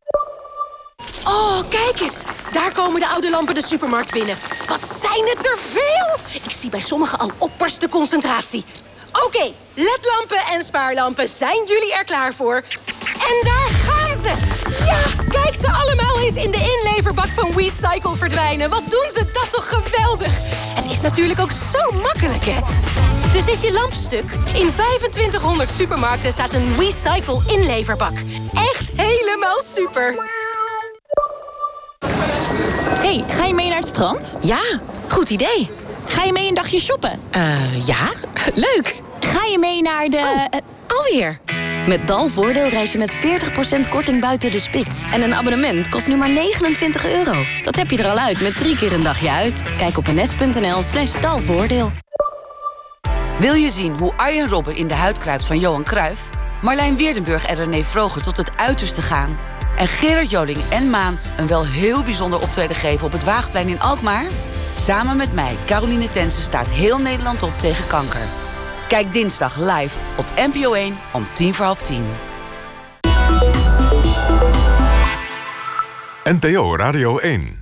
Oh, kijk eens. Daar komen de oude lampen de supermarkt binnen. Wat zijn het er veel! Ik zie bij sommigen al opperste concentratie. Oké, ledlampen en spaarlampen, zijn jullie er klaar voor? En daar gaan ze! Ja, kijk ze allemaal eens in de inleverbak van WeCycle verdwijnen. Wat doen ze dat toch geweldig? Het is natuurlijk ook zo makkelijk, hè? Dus is je lamp stuk? In 2500 supermarkten staat een WeCycle inleverbak. Echt helemaal super! hey, ga je mee naar het strand? Ja, goed idee. Ga je mee een dagje shoppen? Eh, ja, leuk. Ga je mee naar de... Oh, alweer. Met Dalvoordeel reis je met 40% korting buiten de spits. En een abonnement kost nu maar 29 euro. Dat heb je er al uit met drie keer een dagje uit. Kijk op ns.nl slash dalvoordeel. Wil je zien hoe Arjen Robben in de huid kruipt van Johan Cruijff? Marlijn Weerdenburg en René Vroger tot het uiterste gaan? En Gerard Joling en Maan een wel heel bijzonder optreden geven op het Waagplein in Alkmaar? Samen met mij, Caroline Tensen, staat heel Nederland op tegen kanker. Kijk dinsdag live op NPO 1 om tien voor half tien. NPO Radio 1